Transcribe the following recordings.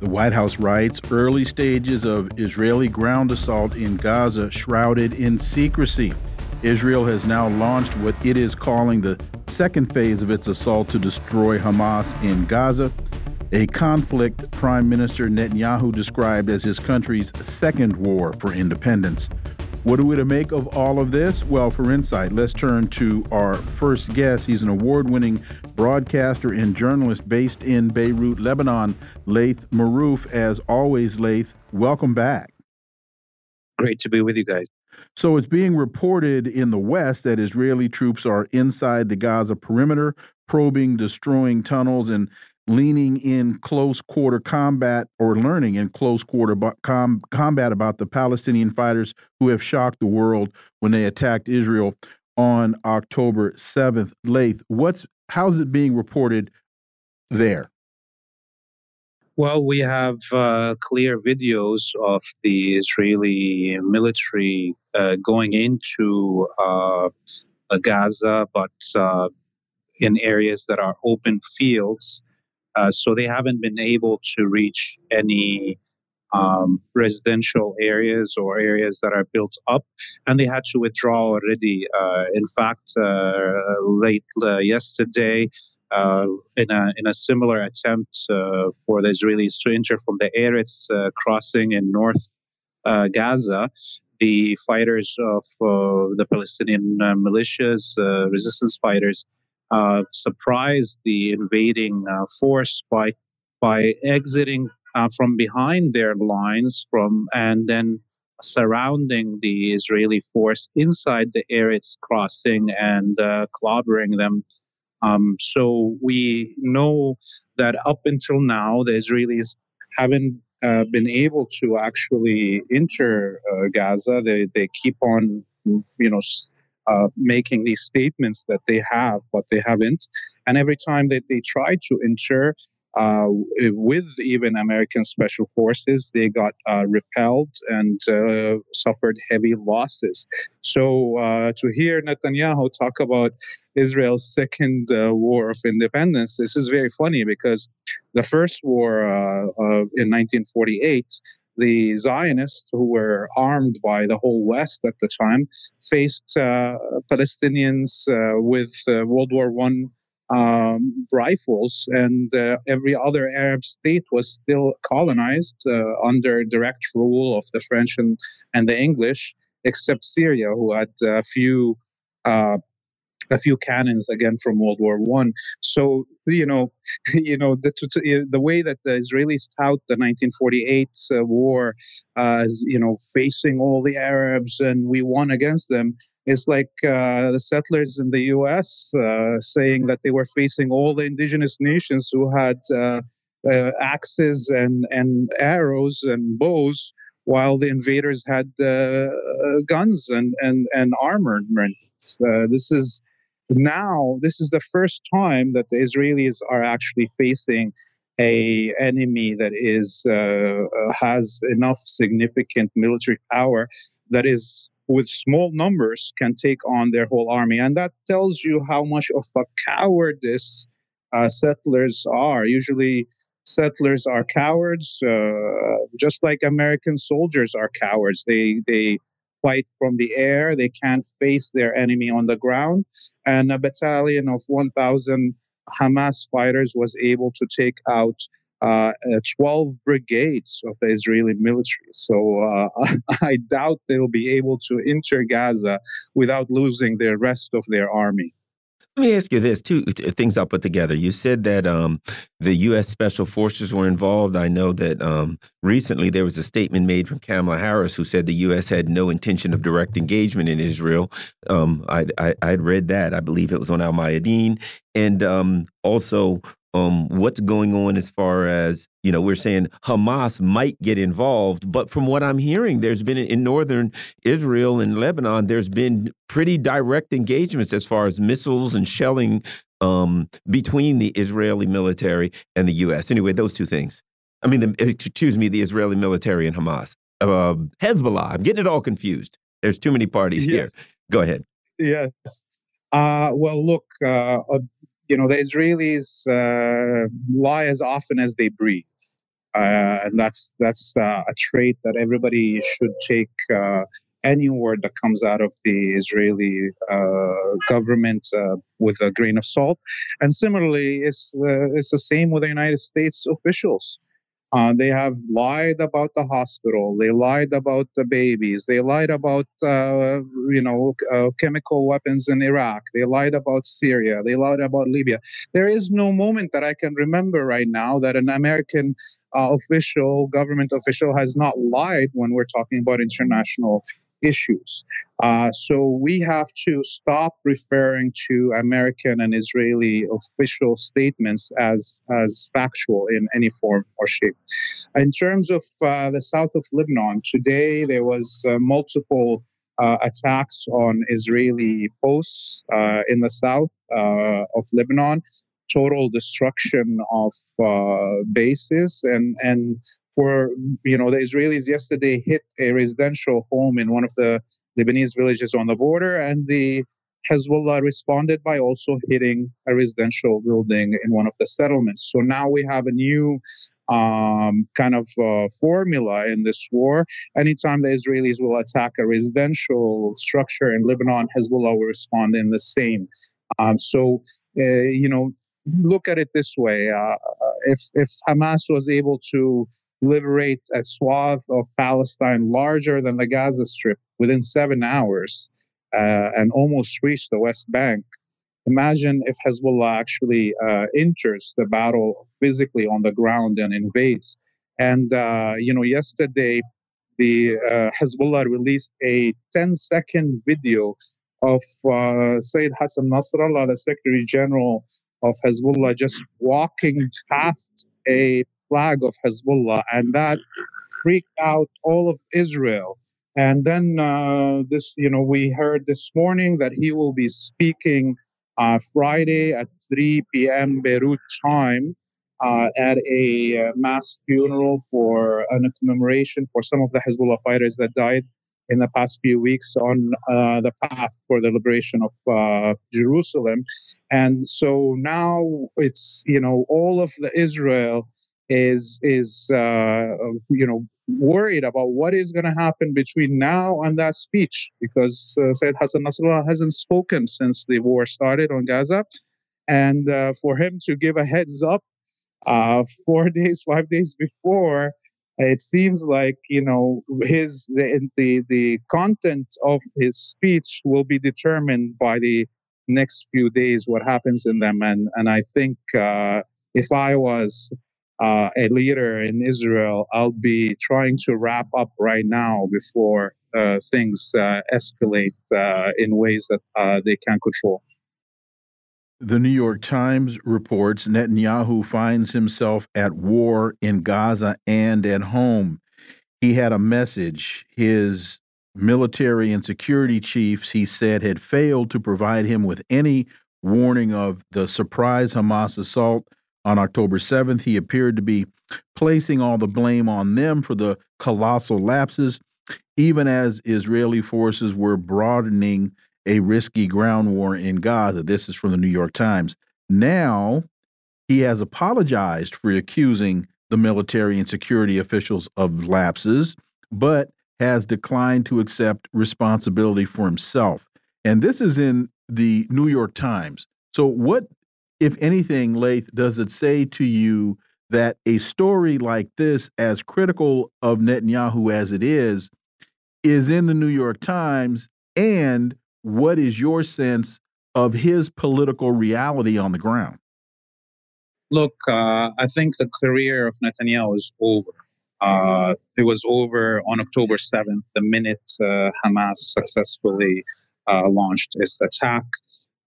The White House writes early stages of Israeli ground assault in Gaza shrouded in secrecy. Israel has now launched what it is calling the second phase of its assault to destroy Hamas in Gaza, a conflict Prime Minister Netanyahu described as his country's second war for independence. What are we to make of all of this? Well, for insight, let's turn to our first guest. He's an award winning broadcaster and journalist based in Beirut, Lebanon, Laith Marouf. As always, Laith, welcome back. Great to be with you guys. So it's being reported in the West that Israeli troops are inside the Gaza perimeter, probing, destroying tunnels, and leaning in close quarter combat or learning in close quarter com combat about the Palestinian fighters who have shocked the world when they attacked Israel on October 7th. Laith, what's how's it being reported there? Well, we have uh, clear videos of the Israeli military uh, going into uh, Gaza, but uh, in areas that are open fields. Uh, so they haven't been able to reach any um, residential areas or areas that are built up, and they had to withdraw already. Uh, in fact, uh, late uh, yesterday, uh, in a in a similar attempt for the Israelis to enter from the Erez crossing in North Gaza, the fighters of the Palestinian militias, resistance fighters, uh, surprise the invading uh, force by by exiting uh, from behind their lines from and then surrounding the Israeli force inside the Erez crossing and uh, clobbering them. Um, so we know that up until now, the Israelis haven't uh, been able to actually enter Gaza. They they keep on, you know, uh, making these statements that they have, but they haven't. And every time that they try to enter, uh, with even American special forces, they got uh, repelled and uh, suffered heavy losses. So uh, to hear Netanyahu talk about Israel's second uh, war of independence, this is very funny because the first war in 1948 the Zionists, who were armed by the whole West at the time, faced uh, Palestinians uh, with uh, World War One um, rifles, and uh, every other Arab state was still colonized uh, under direct rule of the French and, and the English, except Syria, who had a few uh, a few cannons again from World War One. So you know, you know the the way that the Israelis tout the 1948 uh, war as you know facing all the Arabs and we won against them is like uh, the settlers in the U.S. Uh, saying that they were facing all the indigenous nations who had uh, uh axes and and arrows and bows while the invaders had uh, guns and and and armament. This is now this is the first time that the Israelis are actually facing a enemy that is uh, uh, has enough significant military power that is with small numbers can take on their whole army. And that tells you how much of a cowardice uh, settlers are. Usually settlers are cowards uh, just like american soldiers are cowards. They they fight from the air. They can't face their enemy on the ground. And a battalion of 1,000 Hamas fighters was able to take out uh, 12 brigades of the Israeli military. So uh, I doubt they'll be able to enter Gaza without losing the rest of their army. Let me ask you this: two things I'll put together. You said that um, the U.S. Special Forces were involved. I know that um, recently there was a statement made from Kamala Harris who said the U.S. had no intention of direct engagement in Israel. Um, I, I would read that. I believe it was on Al Mayadeen, and um, also um, what's going on as far as you know we're saying hamas might get involved but from what i'm hearing there's been in northern israel and lebanon there's been pretty direct engagements as far as missiles and shelling um, between the israeli military and the us anyway those two things. I mean the, excuse me the israeli military and hamas. Uh, hezbollah i'm getting it all confused. There's too many parties yes. here go ahead. Yes. Uh, well look uh, you know, the Israelis uh, lie as often as they breathe. Uh, and that's that's uh, a trait that everybody should take uh, any word that comes out of the Israeli uh, government uh, with a grain of salt. And similarly, it's it's the same with the United States officials. Uh, they have lied about the hospital. They lied about the babies. They lied about, uh, you know, uh, chemical weapons in Iraq. They lied about Syria. They lied about Libya. There is no moment that I can remember right now that an American uh, official, government official, has not lied when we're talking about international issues. Uh, so we have to stop referring to American and Israeli official statements as, as factual in any form or shape. In terms of uh, the south of Lebanon, today there was uh, multiple uh, attacks on Israeli posts uh, in the south uh, of Lebanon total destruction of uh, bases and and for you know the Israelis yesterday hit a residential home in one of the Lebanese villages on the border and the Hezbollah responded by also hitting a residential building in one of the settlements. So now we have a new um, kind of uh, formula in this war. Anytime the Israelis will attack a residential structure in Lebanon, Hezbollah will respond in the same. Um, so, uh, you know, look at it this way: uh, if if Hamas was able to liberate a swath of Palestine larger than the Gaza Strip within seven hours uh, and almost reach the West Bank, imagine if Hezbollah actually uh, enters the battle physically on the ground and invades. And uh, you know, yesterday the uh, Hezbollah released a 10-second video of uh, Sayyid Hassan Nasrallah, the Secretary General of Hezbollah just walking past a flag of Hezbollah, and that freaked out all of Israel. And then uh, this, you know, we heard this morning that he will be speaking uh, Friday at 3 p.m. Beirut time uh, at a uh, mass funeral for a commemoration for some of the Hezbollah fighters that died in the past few weeks on uh, the path for the liberation of uh, Jerusalem. And so now it's, you know, all of the Israel is, is uh, you know, worried about what is going to happen between now and that speech because uh, Sayyid Hassan Nasrallah hasn't spoken since the war started on Gaza. And uh, for him to give a heads up uh, four days, five days before, it seems like you know his the, the the content of his speech will be determined by the next few days what happens in them and and I think uh, if I was uh, a leader in Israel I'll be trying to wrap up right now before uh, things uh, escalate uh, in ways that uh, they can't control. The New York Times reports Netanyahu finds himself at war in Gaza and at home. He had a message. His military and security chiefs, he said, had failed to provide him with any warning of the surprise Hamas assault on October 7th. He appeared to be placing all the blame on them for the colossal lapses, even as Israeli forces were broadening a risky ground war in Gaza. This is from the New York Times. Now, he has apologized for accusing the military and security officials of lapses, but has declined to accept responsibility for himself. And this is in the New York Times. So, what, if anything, Laith, does it say to you that a story like this, as critical of Netanyahu as it is, is in the New York Times and what is your sense of his political reality on the ground? Look, uh, I think the career of Netanyahu is over. Uh, it was over on October 7th, the minute uh, Hamas successfully uh, launched its attack.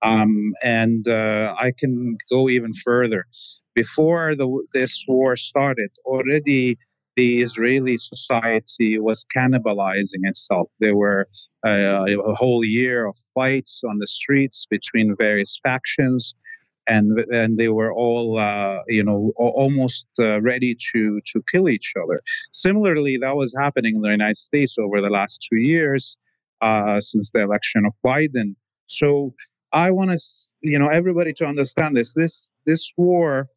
Um, and uh, I can go even further. before the, this war started, already the Israeli society was cannibalizing itself. There were uh, a whole year of fights on the streets between various factions and and they were all uh, you know almost uh, ready to to kill each other. Similarly, that was happening in the United States over the last two years uh, since the election of Biden. So I want to you know everybody to understand this. This this war.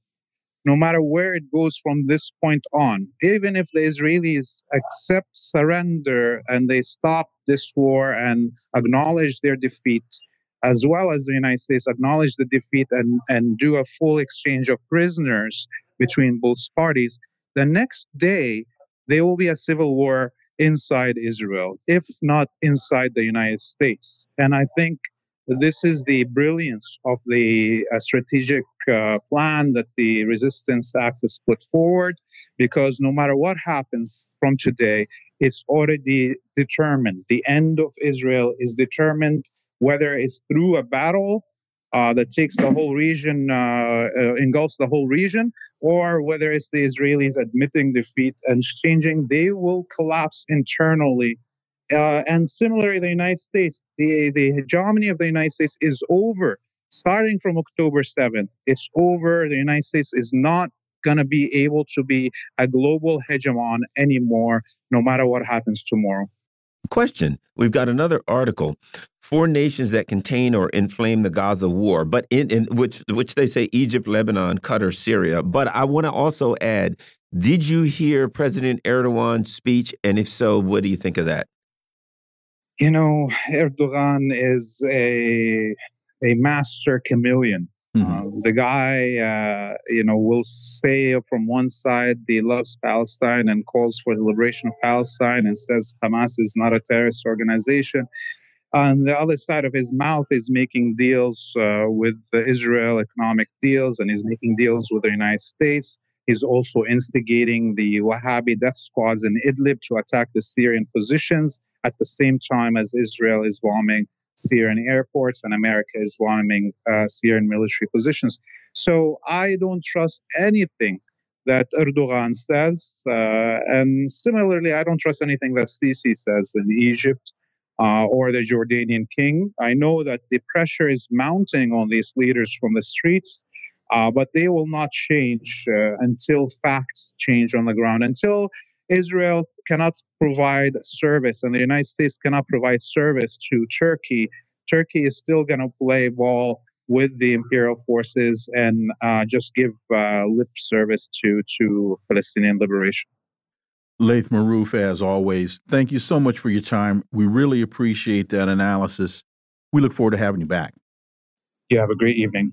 No matter where it goes from this point on, even if the Israelis accept surrender and they stop this war and acknowledge their defeat, as well as the United States, acknowledge the defeat and, and do a full exchange of prisoners between both parties, the next day there will be a civil war inside Israel, if not inside the United States. And I think this is the brilliance of the uh, strategic uh, plan that the resistance axis put forward, because no matter what happens from today, it's already determined. The end of Israel is determined whether it's through a battle uh, that takes the whole region, uh, uh, engulfs the whole region, or whether it's the Israelis admitting defeat and changing, they will collapse internally. Uh, and similarly, the United States, the, the hegemony of the United States is over. Starting from October 7th, it's over. The United States is not going to be able to be a global hegemon anymore, no matter what happens tomorrow. Question We've got another article. Four nations that contain or inflame the Gaza war, but in, in which which they say Egypt, Lebanon, Qatar, Syria. But I want to also add, did you hear President Erdogan's speech? And if so, what do you think of that? You know, Erdogan is a a master chameleon. Mm-hmm. Uh, the guy, uh, you know, will say from one side he loves Palestine and calls for the liberation of Palestine and says Hamas is not a terrorist organization. On the other side of his mouth is making deals uh, with Israel, economic deals, and he's making deals with the United States. He's also instigating the Wahhabi death squads in Idlib to attack the Syrian positions at the same time as Israel is bombing Syrian airports, and America is bombing uh, Syrian military positions. So I don't trust anything that Erdogan says. Uh, and similarly, I don't trust anything that Sisi says in Egypt uh, or the Jordanian king. I know that the pressure is mounting on these leaders from the streets. Uh, but they will not change uh, until facts change on the ground, until Israel cannot provide service and the United States cannot provide service to Turkey, Turkey is still going to play ball with the imperial forces and uh, just give uh, lip service to to Palestinian liberation. Laith Marouf, as always, thank you so much for your time. We really appreciate that analysis. We look forward to having you back. You have a great evening.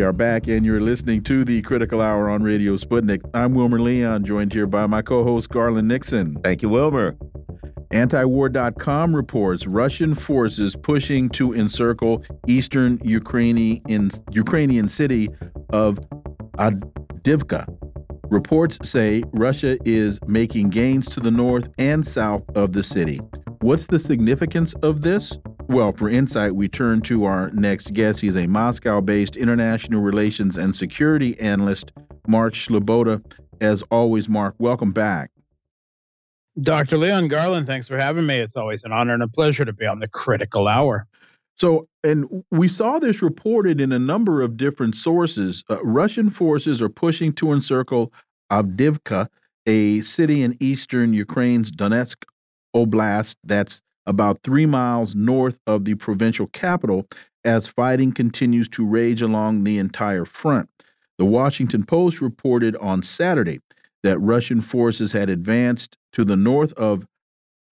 We are back, and you're listening to the Critical Hour on Radio Sputnik. I'm Wilmer Leon, joined here by my co host, Garland Nixon. Thank you, Wilmer. Antiwar.com reports Russian forces pushing to encircle eastern Ukrainian, Ukrainian city of Avdiivka. Reports say Russia is making gains to the north and south of the city. What's the significance of this? Well, for insight, we turn to our next guest. He's a Moscow based international relations and security analyst, Mark Sleboda. As always, Mark, welcome back. Dr. Leon Garland, thanks for having me. It's always an honor and a pleasure to be on the critical hour. So, and we saw this reported in a number of different sources. Uh, Russian forces are pushing to encircle Avdiivka, a city in eastern Ukraine's Donetsk Oblast that's about three miles north of the provincial capital, as fighting continues to rage along the entire front. The Washington Post reported on Saturday that Russian forces had advanced to the north of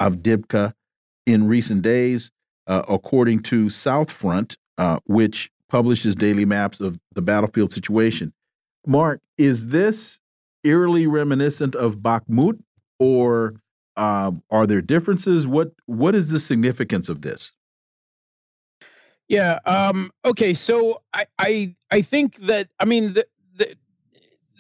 Avdiivka in recent days, uh, according to South Front, uh, which publishes daily maps of the battlefield situation. Mark, is this eerily reminiscent of Bakhmut, or uh, are there differences? What What is the significance of this? Yeah. Um, okay. So I, I I think that I mean the, the,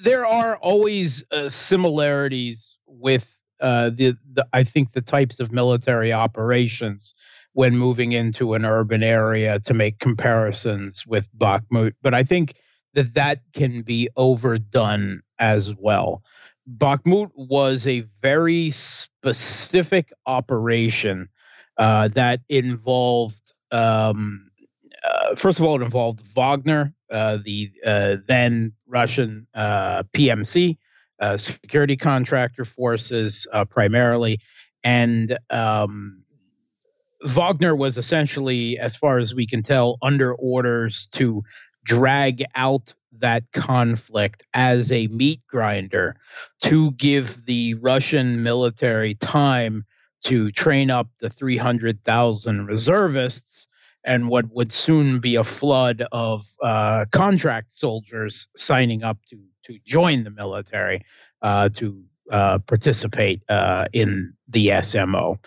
there are always uh, similarities with uh, the, the I think the types of military operations when moving into an urban area to make comparisons with Bakhmut. But I think that that can be overdone as well. Bakhmut was a very specific operation uh, that involved, um, uh, first of all, it involved Wagner, uh, the uh, then Russian uh, PMC, uh, security contractor forces primarily, and um, Wagner was essentially, as far as we can tell, under orders to drag out that conflict as a meat grinder to give the Russian military time to train up the 300,000 reservists and what would soon be a flood of uh, contract soldiers signing up to to join the military uh, to uh, participate uh, in the SMO.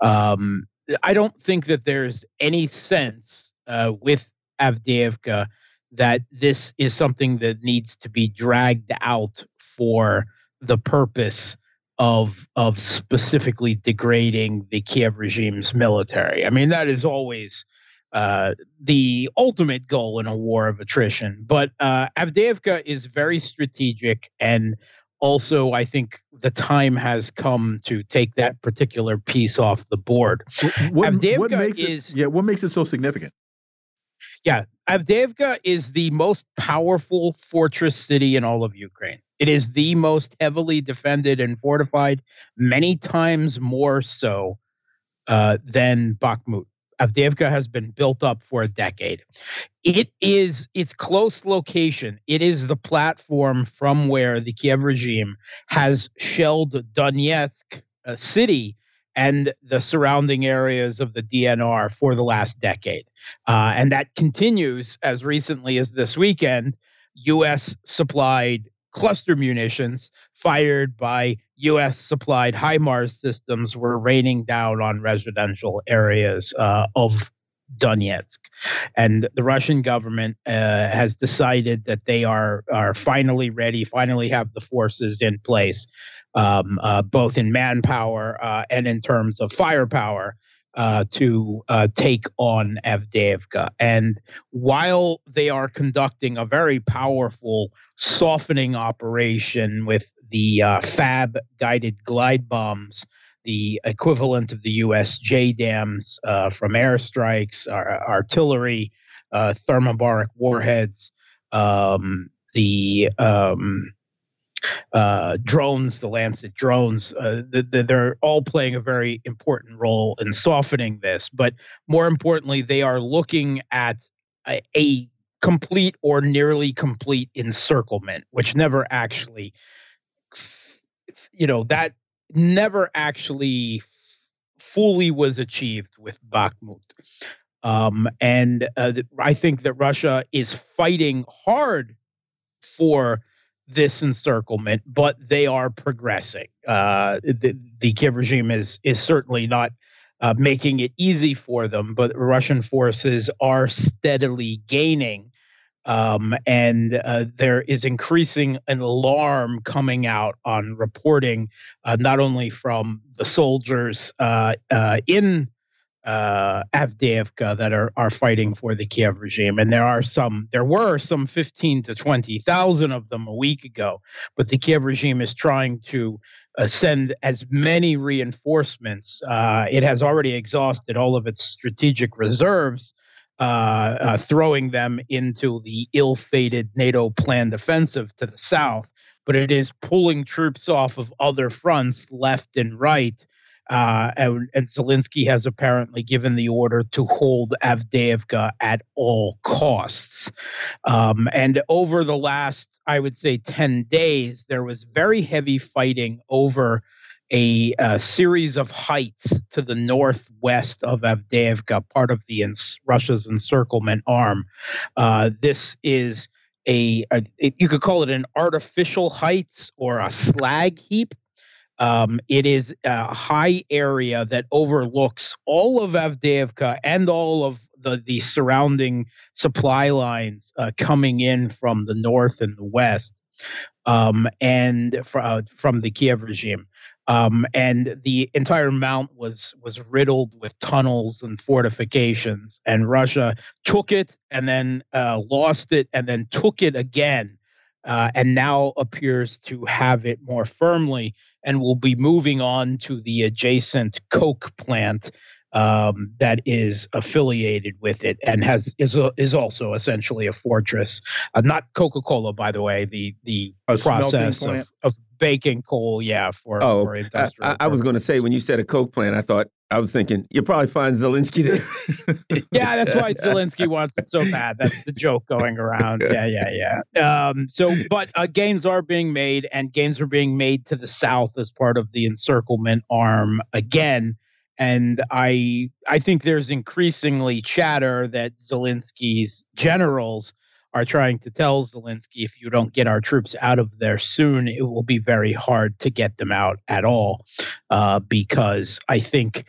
Um, I don't think that there's any sense uh, with Avdiivka that this is something that needs to be dragged out for the purpose of of specifically degrading the Kiev regime's military. I mean, that is always uh, the ultimate goal in a war of attrition. But uh, Avdiivka is very strategic, and also I think the time has come to take that particular piece off the board. What, Avdiivka what makes is, it, yeah, what makes it so significant? Yeah, Avdiivka is the most powerful fortress city in all of Ukraine. It is the most heavily defended and fortified, many times more so uh, than Bakhmut. Avdiivka has been built up for a decade. It is its close location. It is the platform from where the Kiev regime has shelled Donetsk uh, city and the surrounding areas of the DNR for the last decade. Uh, and that continues as recently as this weekend. U.S. supplied cluster munitions fired by U.S. supplied HIMARS systems were raining down on residential areas uh, of Donetsk. And the Russian government uh, has decided that they are, are finally ready, finally have the forces in place, um, uh, both in manpower uh, and in terms of firepower uh, to uh, take on Avdiivka. And while they are conducting a very powerful softening operation with the uh, FAB guided glide bombs, the equivalent of the US JDAMs uh, from airstrikes, artillery, uh, thermobaric warheads, um, the um, uh, drones, the Lancet drones, uh, the, the, they're all playing a very important role in softening this. But more importantly, they are looking at a, a complete or nearly complete encirclement, which never actually, you know, that never actually fully was achieved with Bakhmut. Um, and uh, I think that Russia is fighting hard for this encirclement, but they are progressing. Uh, the, the Kiev regime is is certainly not uh, making it easy for them, but Russian forces are steadily gaining. Um, and uh, there is increasing an alarm coming out on reporting, uh, not only from the soldiers uh, uh, in uh, that are are fighting for the Kiev regime, and there are some. There were some fifteen to twenty thousand of them a week ago, but the Kiev regime is trying to uh, send as many reinforcements. Uh, it has already exhausted all of its strategic reserves. Uh, uh, throwing them into the ill-fated NATO planned offensive to the south, but it is pulling troops off of other fronts, left and right, uh, and, and, Zelensky has apparently given the order to hold Avdiivka at all costs. Um, and over the last, I would say, 10 days, there was very heavy fighting over a, a series of heights to the northwest of Avdiivka, part of the Russia's encirclement arm. Uh, this is a, a you could call it an artificial heights or a slag heap. Um, it is a high area that overlooks all of Avdiivka and all of the, the surrounding supply lines uh, coming in from the north and the west um, and fr- uh, from the Kiev regime. Um, and the entire mount was was riddled with tunnels and fortifications. And Russia took it and then uh, lost it and then took it again, uh, and now appears to have it more firmly and will be moving on to the adjacent coke plant um, that is affiliated with it and has is a, is also essentially a fortress. Uh, not Coca Cola, by the way. The the A process of, of baking coal, yeah, for, Oh, for I, industrial. I, I was going to say when you said a coke plant, I thought I was thinking you'll probably find Zelensky there. yeah, that's why Zelensky wants it so bad. That's the joke going around. Yeah, yeah, yeah. Um, so, but uh, gains are being made, and gains are being made to the south as part of the encirclement arm again. And I, I think there's increasingly chatter that Zelensky's generals are trying to tell Zelensky, if you don't get our troops out of there soon, it will be very hard to get them out at all, uh, because I think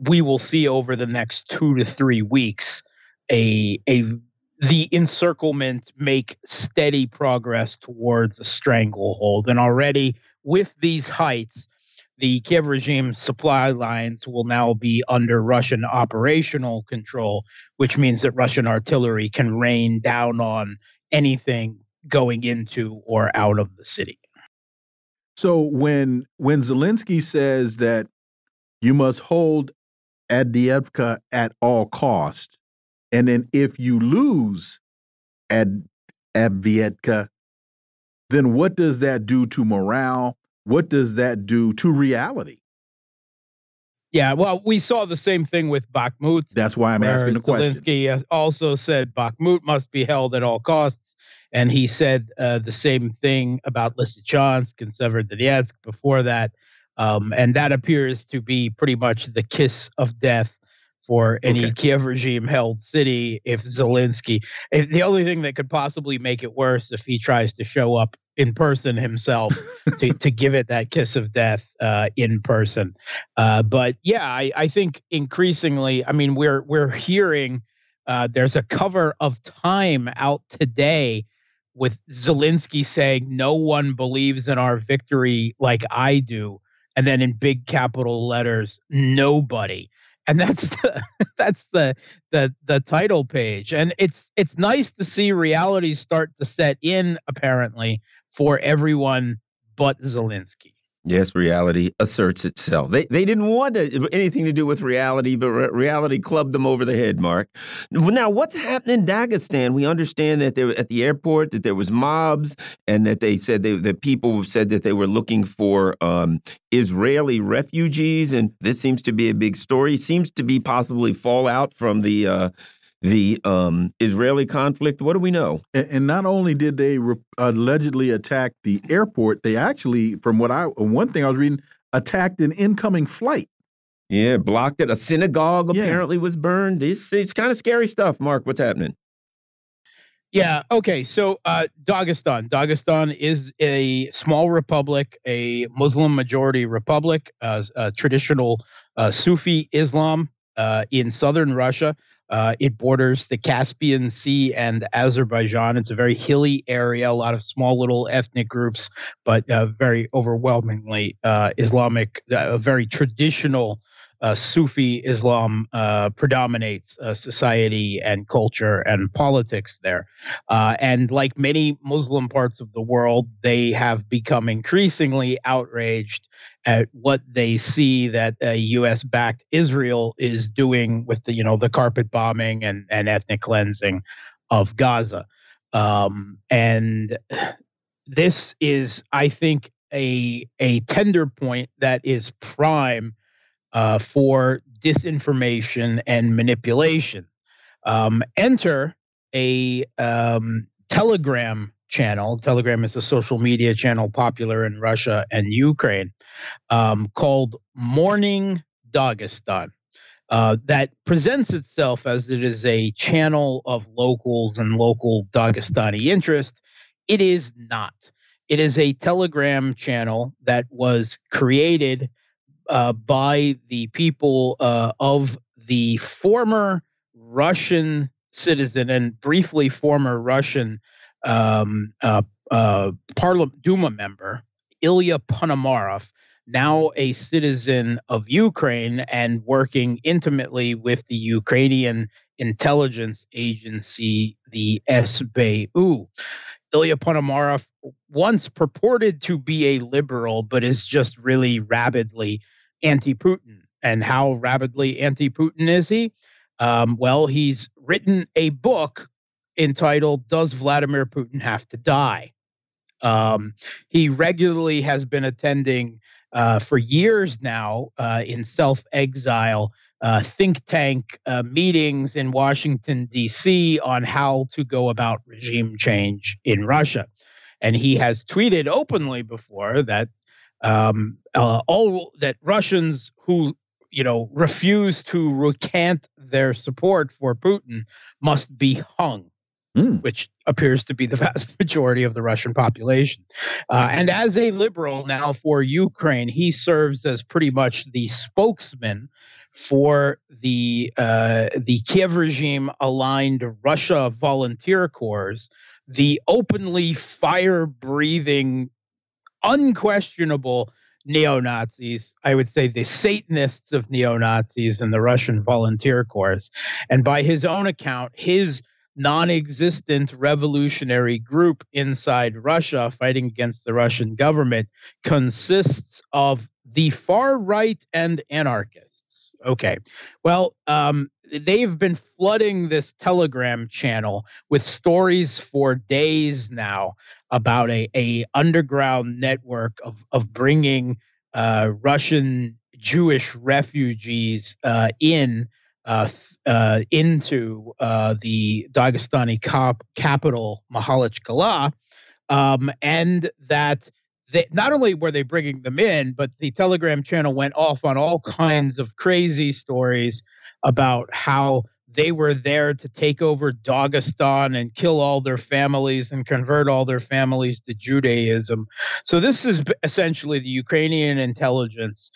we will see over the next two to three weeks a a the encirclement make steady progress towards a stranglehold. And already with these heights the Kiev regime supply lines will now be under Russian operational control, which means that Russian artillery can rain down on anything going into or out of the city. So when when Zelensky says that you must hold Addievka at all cost, and then if you lose Ad Advietka, then what does that do to morale? What does that do to reality? Yeah, well, we saw the same thing with Bakhmut. That's why I'm asking the question. Zelensky uh, also said Bakhmut must be held at all costs, and he said uh, the same thing about Lysychansk and Severodonetsk before that, um, and that appears to be pretty much the kiss of death for any Okay. Kiev regime held city. If Zelensky, if the only thing that could possibly make it worse if he tries to show up in person himself to, to give it that kiss of death uh, in person. Uh, but yeah, I, I think increasingly, I mean, we're we're hearing uh, there's a cover of Time out today with Zelensky saying no one believes in our victory like I do, and then in big capital letters, nobody. And that's the that's the the the title page, and it's it's nice to see reality start to set in apparently for everyone but Zelensky. Yes, reality asserts itself. They they didn't want to, anything to do with reality, but re reality clubbed them over the head. Mark. Now, what's happening in Dagestan? We understand that they were at the airport that there was mobs, and that they said they, that people said that they were looking for um, Israeli refugees, and this seems to be a big story. Seems to be possibly fallout from the uh, the um, Israeli conflict. What do we know? And, and not only did they re allegedly attack the airport, they actually, from what I one thing I was reading, attacked an incoming flight. Yeah, blocked it. A synagogue Yeah. apparently was burned. It's it's kind of scary stuff. Mark, what's happening? Yeah. Okay. So, uh, Dagestan. Dagestan is a small republic, a Muslim majority republic, uh, a traditional uh, Sufi Islam uh, in southern Russia. Uh, it borders the Caspian Sea and Azerbaijan. It's a very hilly area, a lot of small little ethnic groups, but uh, very overwhelmingly uh, Islamic, uh, a very traditional uh, Sufi Islam uh, predominates uh, society and culture and politics there. Uh, and like many Muslim parts of the world, they have become increasingly outraged at what they see that a U.S.-backed Israel is doing with the, you know, the carpet bombing and, and ethnic cleansing of Gaza. Um, and this is, I think, a a tender point that is prime uh, for disinformation and manipulation. Um, enter a um, Telegram channel. Telegram is a social media channel popular in Russia and Ukraine um, called Morning Dagestan. uh, that presents itself as it is a channel of locals and local Dagestani interest. It is not. It is a Telegram channel that was created uh, by the people uh, of the former Russian citizen and briefly former Russian um, uh, uh, Parliament Duma member Ilya Ponomarev, now a citizen of Ukraine and working intimately with the Ukrainian intelligence agency, the SBU. Ilya Ponomarev once purported to be a liberal, but is just really rabidly anti Putin. And how rabidly anti Putin is he? Um, well, he's written a book entitled Does Vladimir Putin Have to Die? Um, he regularly has been attending uh, for years now uh, in self exile uh, think tank uh, meetings in Washington, D.C. on how to go about regime change in Russia. And he has tweeted openly before that um, uh, all that Russians who you know refuse to recant their support for Putin must be hung mm. which appears to be the vast majority of the Russian population. Uh, and as a liberal now for Ukraine, he serves as pretty much the spokesman for the uh, the Kiev regime aligned Russia volunteer corps, the openly fire breathing, unquestionable neo Nazis, I would say the Satanists of neo Nazis and the Russian volunteer corps. And by his own account, his non existent revolutionary group inside Russia fighting against the Russian government consists of the far right and anarchists. Okay. Well, um, they've been flooding this telegram channel with stories for days now about a, a underground network of, of bringing uh, Russian Jewish refugees uh, in uh, uh, into uh, the Dagestani cap- capital, Makhachkala, um, and that they, not only were they bringing them in, but the Telegram channel went off on all kinds of crazy stories about how they were there to take over Dagestan and kill all their families and convert all their families to Judaism. So, this is essentially the Ukrainian intelligence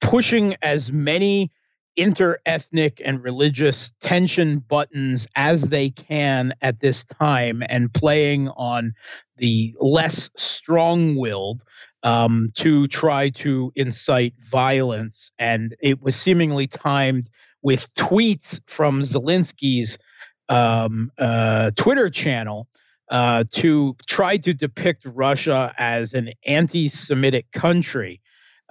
pushing as many interethnic and religious tension buttons as they can at this time and playing on the less strong willed um, to try to incite violence. And it was seemingly timed with tweets from Zelensky's um, uh, Twitter channel. Uh, to try to depict Russia as an anti Semitic country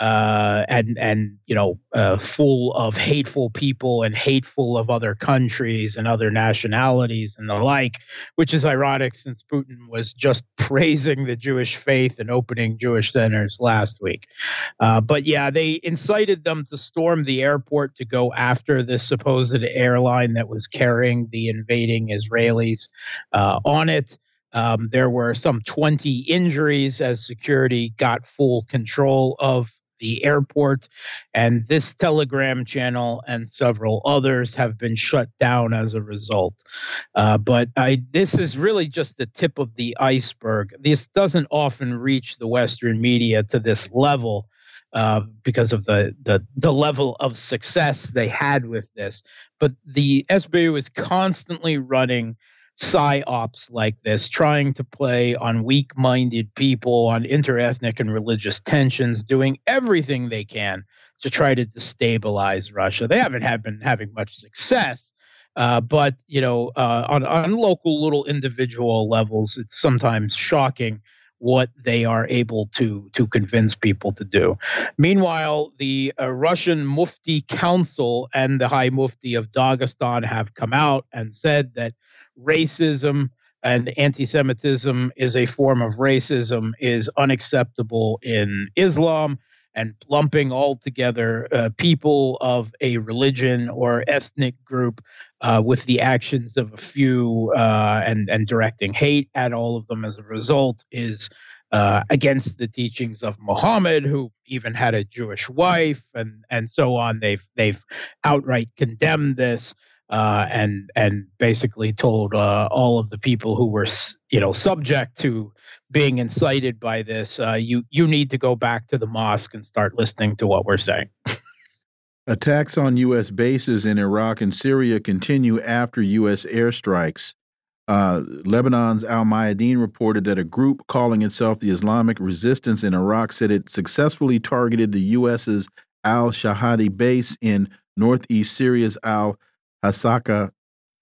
uh, and and you know uh, full of hateful people and hateful of other countries and other nationalities and the like, which is ironic since Putin was just praising the Jewish faith and opening Jewish centers last week. Uh, but yeah, they incited them to storm the airport to go after this supposed airline that was carrying the invading Israelis uh, on it. Um, there were some 20 injuries as security got full control of the airport. And this Telegram channel and several others have been shut down as a result. Uh, but I, this is really just the tip of the iceberg. This doesn't often reach the Western media to this level. Uh, because of the, the the level of success they had with this, but the SBU is constantly running psyops like this, trying to play on weak minded people, on interethnic and religious tensions, doing everything they can to try to destabilize Russia. They haven't have been having much success. Uh, but you know, uh, on on local little individual levels, it's sometimes shocking what they are able to to convince people to do. Meanwhile, the uh, Russian Mufti Council and the High Mufti of Dagestan have come out and said that racism and anti-Semitism is a form of racism is unacceptable in Islam and lumping all together uh, people of a religion or ethnic group uh, with the actions of a few uh, and and directing hate at all of them as a result is uh, against the teachings of Muhammad, who even had a Jewish wife, and and so on. They've they've outright condemned this. Uh, and and basically told uh, all of the people who were you know subject to being incited by this, uh, you you need to go back to the mosque and start listening to what we're saying. Attacks on U.S. bases in Iraq and Syria continue after U.S. airstrikes. Uh, Lebanon's Al Mayadeen reported that a group calling itself the Islamic Resistance in Iraq said it successfully targeted the U.S.'s Al Shaddadi base in northeast Syria's Al Hasaka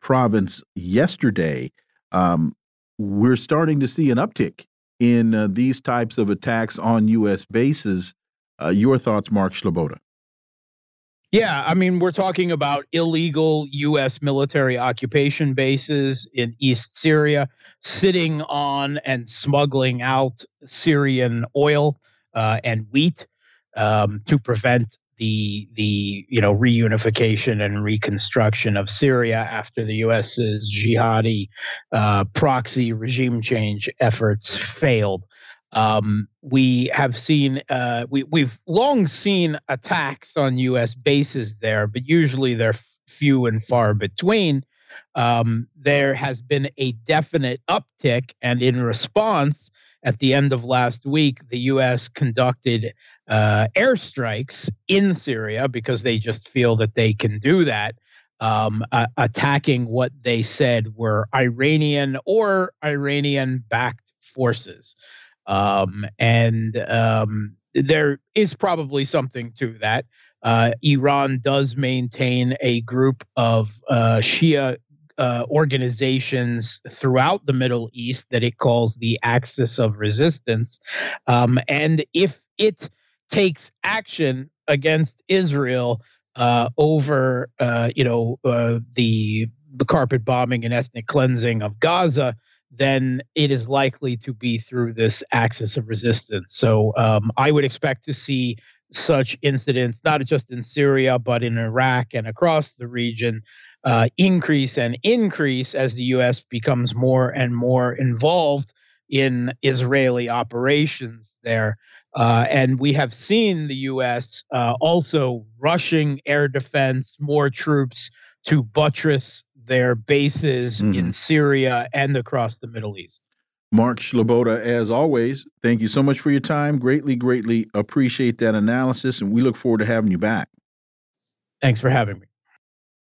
province yesterday. Um, we're starting to see an uptick in uh, these types of attacks on U.S. bases. Uh, your thoughts, Mark Sleboda? Yeah, I mean, we're talking about illegal U.S. military occupation bases in East Syria, sitting on and smuggling out Syrian oil uh, and wheat um, to prevent the the you know reunification and reconstruction of Syria after the U.S.'s jihadi uh, proxy regime change efforts failed. Um, we have seen uh, we we've long seen attacks on U.S. bases there, but usually they're few and far between. Um, there has been a definite uptick, and in response, at the end of last week, the U.S. conducted uh, airstrikes in Syria because they just feel that they can do that, um, uh, attacking what they said were Iranian or Iranian backed forces. Um, and um, there is probably something to that. Uh, Iran does maintain a group of uh, Shia uh, organizations throughout the Middle East that it calls the Axis of Resistance. Um, and if it takes action against Israel uh, over, uh, you know, uh, the the carpet bombing and ethnic cleansing of Gaza, then it is likely to be through this axis of resistance. So um, I would expect to see such incidents, not just in Syria, but in Iraq and across the region, uh, increase and increase as the U.S. becomes more and more involved in Israeli operations there. Uh, and we have seen the U.S. Uh, also rushing air defense, more troops to buttress their bases mm-hmm. in Syria and across the Middle East. Mark Sleboda, as always, thank you so much for your time. Greatly, greatly appreciate that analysis, and we look forward to having you back. Thanks for having me.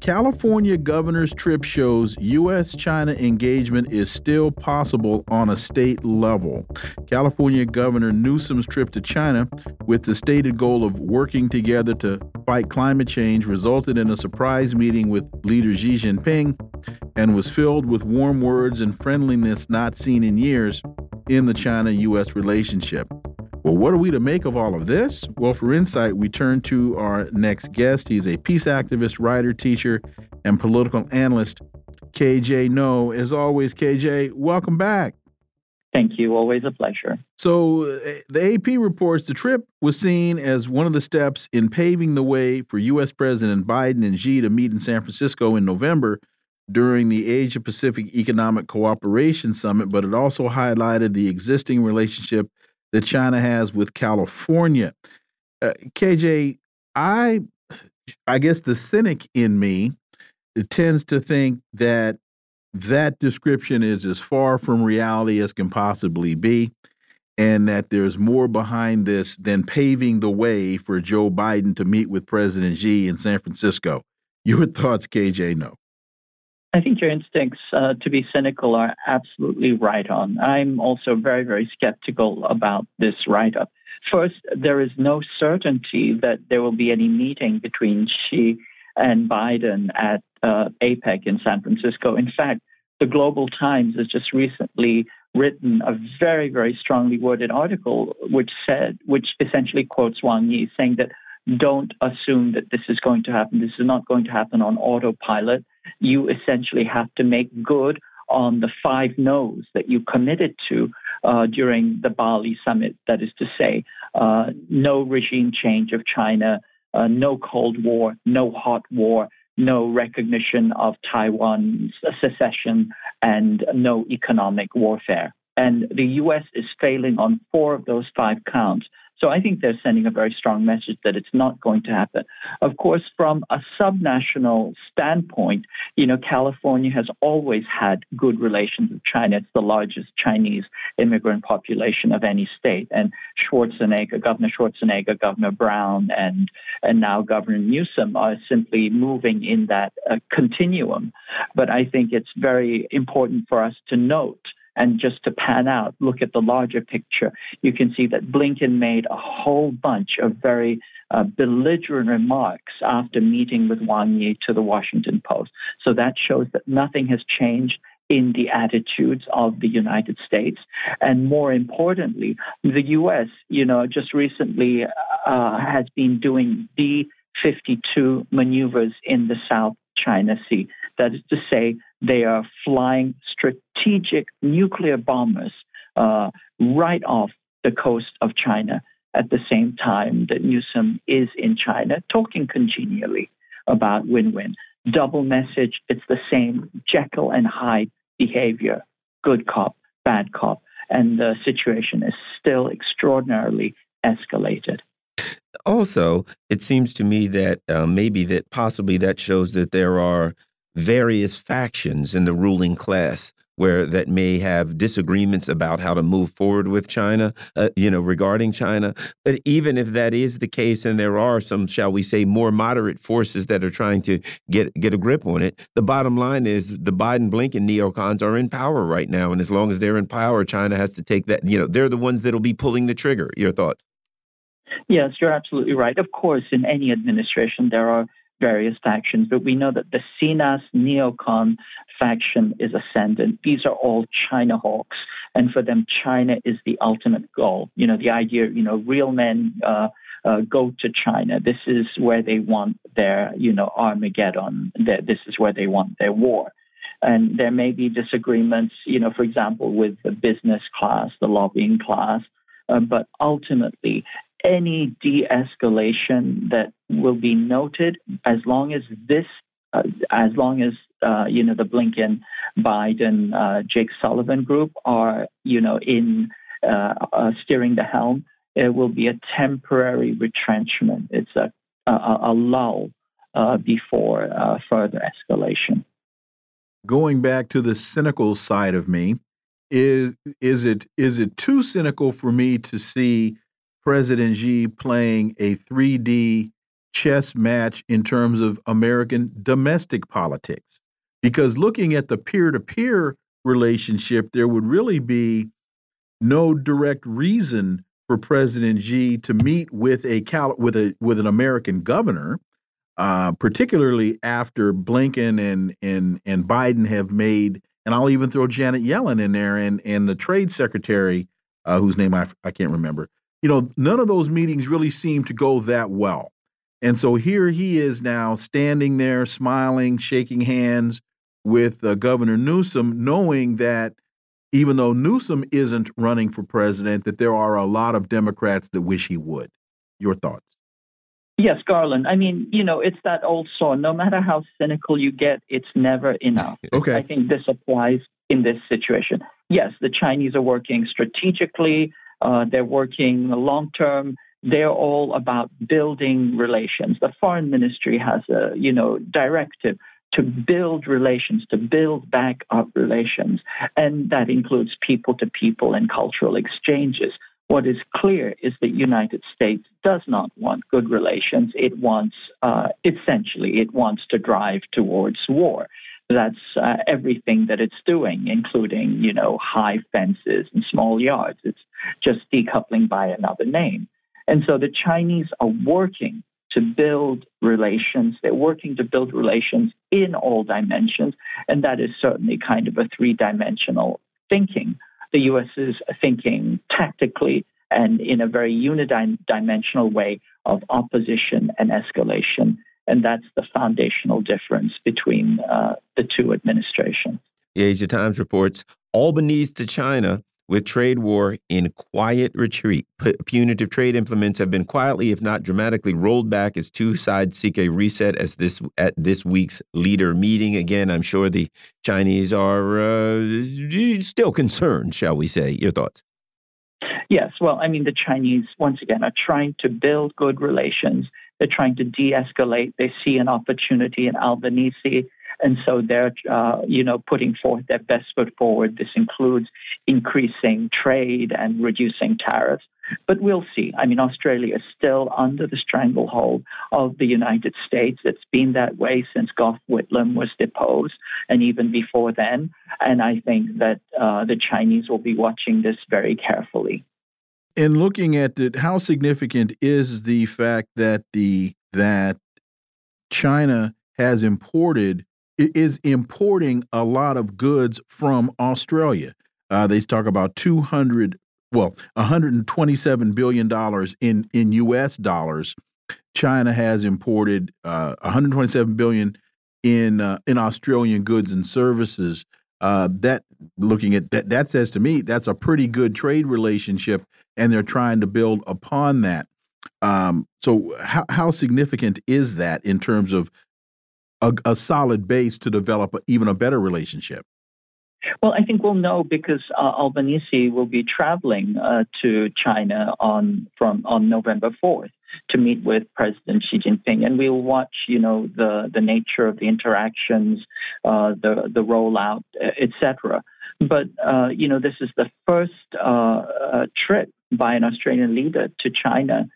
California governor's trip shows U.S. China engagement is still possible on a state level. California Governor Newsom's trip to China, with the stated goal of working together to fight climate change, resulted in a surprise meeting with leader Xi Jinping and was filled with warm words and friendliness not seen in years in the China U.S. relationship. Well, what are we to make of all of this? Well, for insight, we turn to our next guest. He's a peace activist, writer, teacher, and political analyst, KJ Noh. As always, KJ, welcome back. Thank you. Always a pleasure. So, uh, the AP reports the trip was seen as one of the steps in paving the way for U.S. President Biden and Xi to meet in San Francisco in November during the Asia Pacific Economic Cooperation Summit, but it also highlighted the existing relationship that China has with California. Uh, KJ, I I guess the cynic in me tends to think that that description is as far from reality as can possibly be, and that there's more behind this than paving the way for Joe Biden to meet with President Xi in San Francisco. Your thoughts, KJ? Noh. I think your instincts uh, to be cynical are absolutely right on. I'm also very, very skeptical about this write up. First, there is no certainty that there will be any meeting between Xi and Biden at uh, APEC in San Francisco. In fact, the Global Times has just recently written a very, very strongly worded article which said, which essentially quotes Wang Yi, saying that don't assume that this is going to happen. This is not going to happen on autopilot. You essentially have to make good on the five no's that you committed to uh, during the Bali summit. That is to say, uh, no regime change of China, uh, no Cold War, no hot war, no recognition of Taiwan's secession, and no economic warfare. And the U.S. is failing on four of those five counts. So I think they're sending a very strong message that it's not going to happen. Of course, from a subnational standpoint, you know, California has always had good relations with China. It's the largest Chinese immigrant population of any state. And Schwarzenegger, Governor Schwarzenegger, Governor Brown, and and now Governor Newsom are simply moving in that uh, continuum. But I think it's very important for us to note and just to pan out, look at the larger picture, you can see that Blinken made a whole bunch of very uh, belligerent remarks after meeting with Wang Yi to the Washington Post. So that shows that nothing has changed in the attitudes of the United States. And more importantly, the U.S., you know, just recently uh, has been doing B 52 maneuvers in the South China Sea. That is to say, they are flying strategic nuclear bombers uh, right off the coast of China at the same time that Newsom is in China talking congenially about win win. Double message, it's the same Jekyll and Hyde behavior good cop, bad cop. And the situation is still extraordinarily escalated. Also, it seems to me that uh, maybe that possibly that shows that there are various factions in the ruling class where that may have disagreements about how to move forward with China, uh, you know, regarding China. But even if that is the case, and there are some, shall we say, more moderate forces that are trying to get get a grip on it, the bottom line is the Biden Blinken neocons are in power right now, and as long as they're in power, China has to take that. You know, they're the ones that'll be pulling the trigger. Your thoughts? Yes, you're absolutely right. Of course, in any administration, there are various factions, but we know that the Sinas neocon faction is ascendant. These are all China hawks, and for them, China is the ultimate goal. You know, the idea, you know, real men uh, uh, go to China. This is where they want their, you know, Armageddon. This is where they want their war. And there may be disagreements, you know, for example, with the business class, the lobbying class, uh, but ultimately, any de escalation that will be noted as long as this, uh, as long as, uh, you know, the Blinken, Biden, uh, Jake Sullivan group are, you know, in uh, uh, steering the helm, it will be a temporary retrenchment. It's a, a, a lull before further escalation. Going back to the cynical side of me, is is it is it too cynical for me to see President Xi playing a 3D chess match in terms of American domestic politics. Because looking at the peer to peer relationship, there would really be no direct reason for President Xi to meet with a with a with an American governor, uh, particularly after Blinken and and and Biden have made, and I'll even throw Janet Yellen in there and and the Trade Secretary, uh, whose name I I can't remember, you know, none of those meetings really seemed to go that well. And so here he is now standing there, smiling, shaking hands with uh, Governor Newsom, knowing that even though Newsom isn't running for president, that there are a lot of Democrats that wish he would. Your thoughts? Yes, Garland. I mean, you know, it's that old saw No matter how cynical you get, it's never enough. okay. I think this applies in this situation. Yes, the Chinese are working strategically uh, they're working long term. They're all about building relations. The foreign ministry has a you know directive to build relations, to build back up relations, and that includes people to people and cultural exchanges. What is clear is that the United States does not want good relations. It wants, uh, essentially, it wants to drive towards war that's uh, everything that it's doing, including, you know, high fences and small yards. It's just decoupling by another name. And so the Chinese are working to build relations. They're working to build relations in all dimensions, and that is certainly kind of a three dimensional thinking. The U.S. is thinking tactically and in a very unidimensional way of opposition and escalation. And that's the foundational difference between uh, the two administrations. The Asia Times reports Albanese to China with trade war in quiet retreat. P punitive trade implements have been quietly, if not dramatically, rolled back as two sides seek a reset as this at this week's leader meeting. Again, I'm sure the Chinese are uh, still concerned, shall we say. Your thoughts? Yes, well, I mean, the Chinese, once again, are trying to build good relations. They're trying to de escalate. They see an opportunity in Albanese and so they're, uh, you know, putting forth their best foot forward. This includes increasing trade and reducing tariffs. But we'll see. I mean, Australia is still under the stranglehold of the United States. It's been that way since Gough Whitlam was deposed and even before then. And I think that uh, the Chinese will be watching this very carefully. In looking at it, how significant is the fact that the that China has imported is importing a lot of goods from Australia. Uh, they talk about 200, well, 127 billion dollars in in U.S. dollars. China has imported uh, 127 billion in uh, in Australian goods and services. Uh, that looking at that, that says to me that's a pretty good trade relationship, and they're trying to build upon that. Um, so, how how significant is that in terms of a, a solid base to develop even a better relationship? Well, I think we'll know because uh, Albanese will be traveling uh, to China on from on November fourth to meet with President Xi Jinping, and we'll watch, you know, the the nature of the interactions, uh, the the rollout, etc. But uh, you know, this is the first uh, uh, trip by an Australian leader to China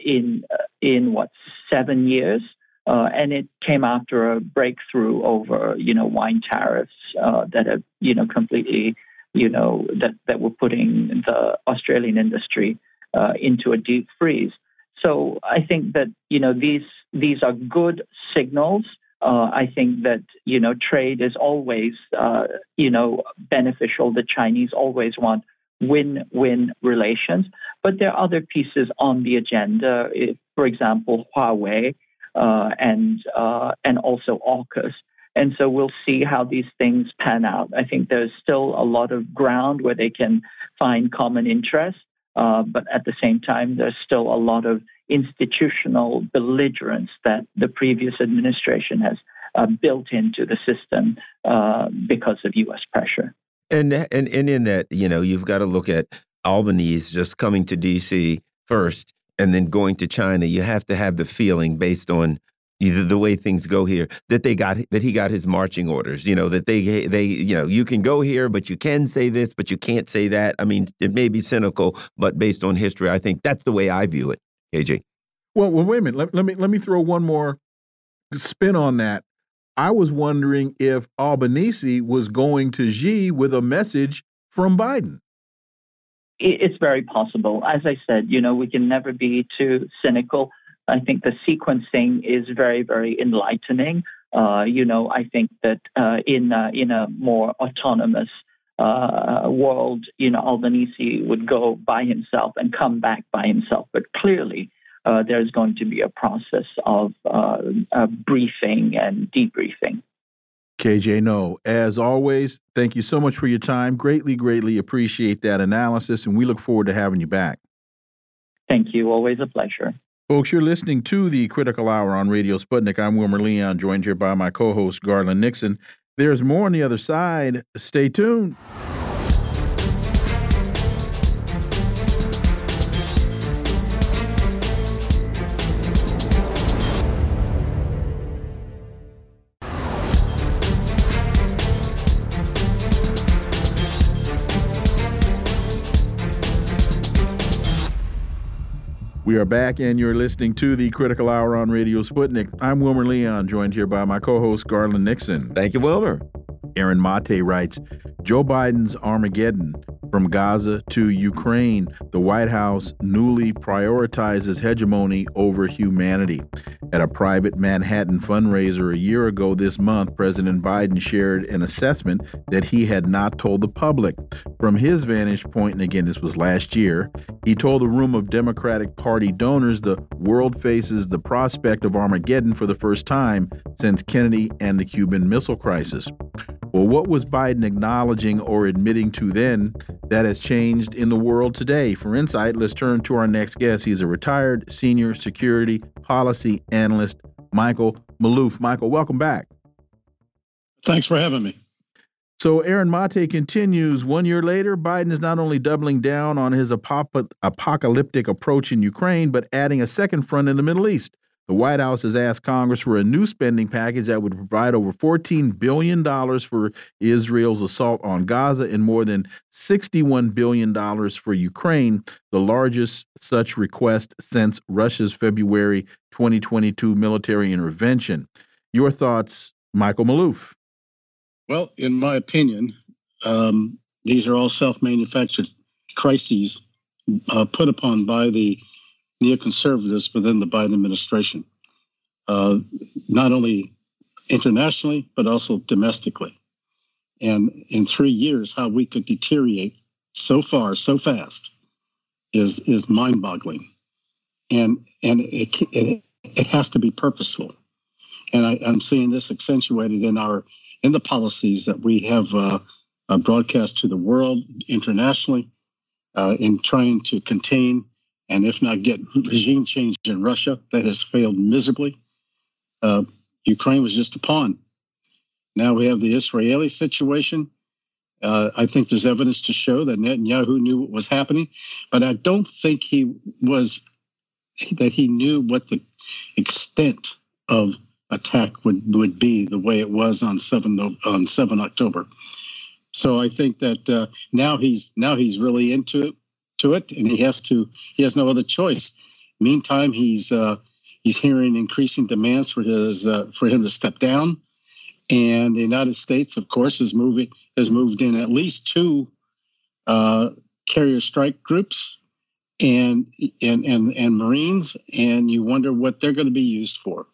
in in what seven years. Uh, and it came after a breakthrough over, you know, wine tariffs uh, that have, you know, completely, you know, that, that were putting the Australian industry uh, into a deep freeze. So I think that, you know, these these are good signals. Uh, I think that, you know, trade is always, uh, you know, beneficial. The Chinese always want win-win relations. But there are other pieces on the agenda. For example, Huawei and uh, and also AUKUS. And so we'll see how these things pan out. I think there's still a lot of ground where they can find common interest, uh, but at the same time, there's still a lot of institutional belligerence that the previous administration has uh, built into the system uh, because of U.S. pressure. And, and and in that, you know, you've got to look at Albanese just coming to D.C. first and then going to China, you have to have the feeling based on either the way things go here that they got that he got his marching orders you know that they they you know you can go here but you can say this but you can't say that. I mean it may be cynical but based on history i think that's the way i view it kj well, well wait a minute. Let, let me let me throw one more spin on that. I was wondering if albanese was going to xi with a message from biden it's very possible. As I said, you know, we can never be too cynical. I think the sequencing is very, very enlightening. Uh, you know, I think that uh, in uh, in a more autonomous uh, world, you know, Albanese would go by himself and come back by himself. But clearly, uh, there's going to be a process of uh, briefing and debriefing. KJ Noh. as always, thank you so much for your time. Greatly, greatly appreciate that analysis, and we look forward to having you back. Thank you. Always a pleasure. Folks, you're listening to the Critical Hour on Radio Sputnik. I'm Wilmer Leon, joined here by my co host, Garland Nixon. There's more on the other side. Stay tuned. We are back, and you're listening to the Critical Hour on Radio Sputnik. I'm Wilmer Leon, joined here by my co host, Garland Nixon. Thank you, Wilmer. Aaron Mate writes Joe Biden's Armageddon From Gaza to Ukraine, the White House newly prioritizes hegemony over humanity. At a private Manhattan fundraiser a year ago this month, President Biden shared an assessment that he had not told the public. From his vantage point, and again, this was last year, he told a room of Democratic Party donors the world faces the prospect of Armageddon for the first time since Kennedy and the Cuban Missile Crisis. Well, what was Biden acknowledging or admitting to then that has changed in the world today? For insight, let's turn to our next guest. He's a retired senior security policy analyst, Michael Maloof. Michael, welcome back. Thanks for having me. So Aaron Mate continues. One year later, Biden is not only doubling down on his apocalyptic approach in Ukraine, but adding a second front in the Middle East. The White House has asked Congress for a new spending package that would provide over $14 billion for Israel's assault on Gaza and more than $61 billion for Ukraine, the largest such request since Russia's February 2022 military intervention. Your thoughts, Michael Maloof? Well, in my opinion, um, these are all self manufactured crises uh, put upon by the neoconservatives within the Biden administration, uh, not only internationally, but also domestically. And in three years, how we could deteriorate so far, so fast, is is mind boggling. And and it, it, it has to be purposeful. And I, am seeing this accentuated in our in the policies that we have uh, uh, broadcast to the world internationally uh, in trying to contain and if not get regime change in Russia, that has failed miserably. Uh, Ukraine was just a pawn. Now we have the Israeli situation. Uh, I think there's evidence to show that Netanyahu knew what was happening, but I don't think he was that he knew what the extent of attack would would be the way it was on seven on seven October. So I think that uh, now he's now he's really into it to it, and he has to. He has no other choice. Meantime, he's uh, he's hearing increasing demands for his uh, for him to step down, and the United States, of course, is moving has moved in at least two uh, carrier strike groups and and and and Marines, and you wonder what they're going to be used for.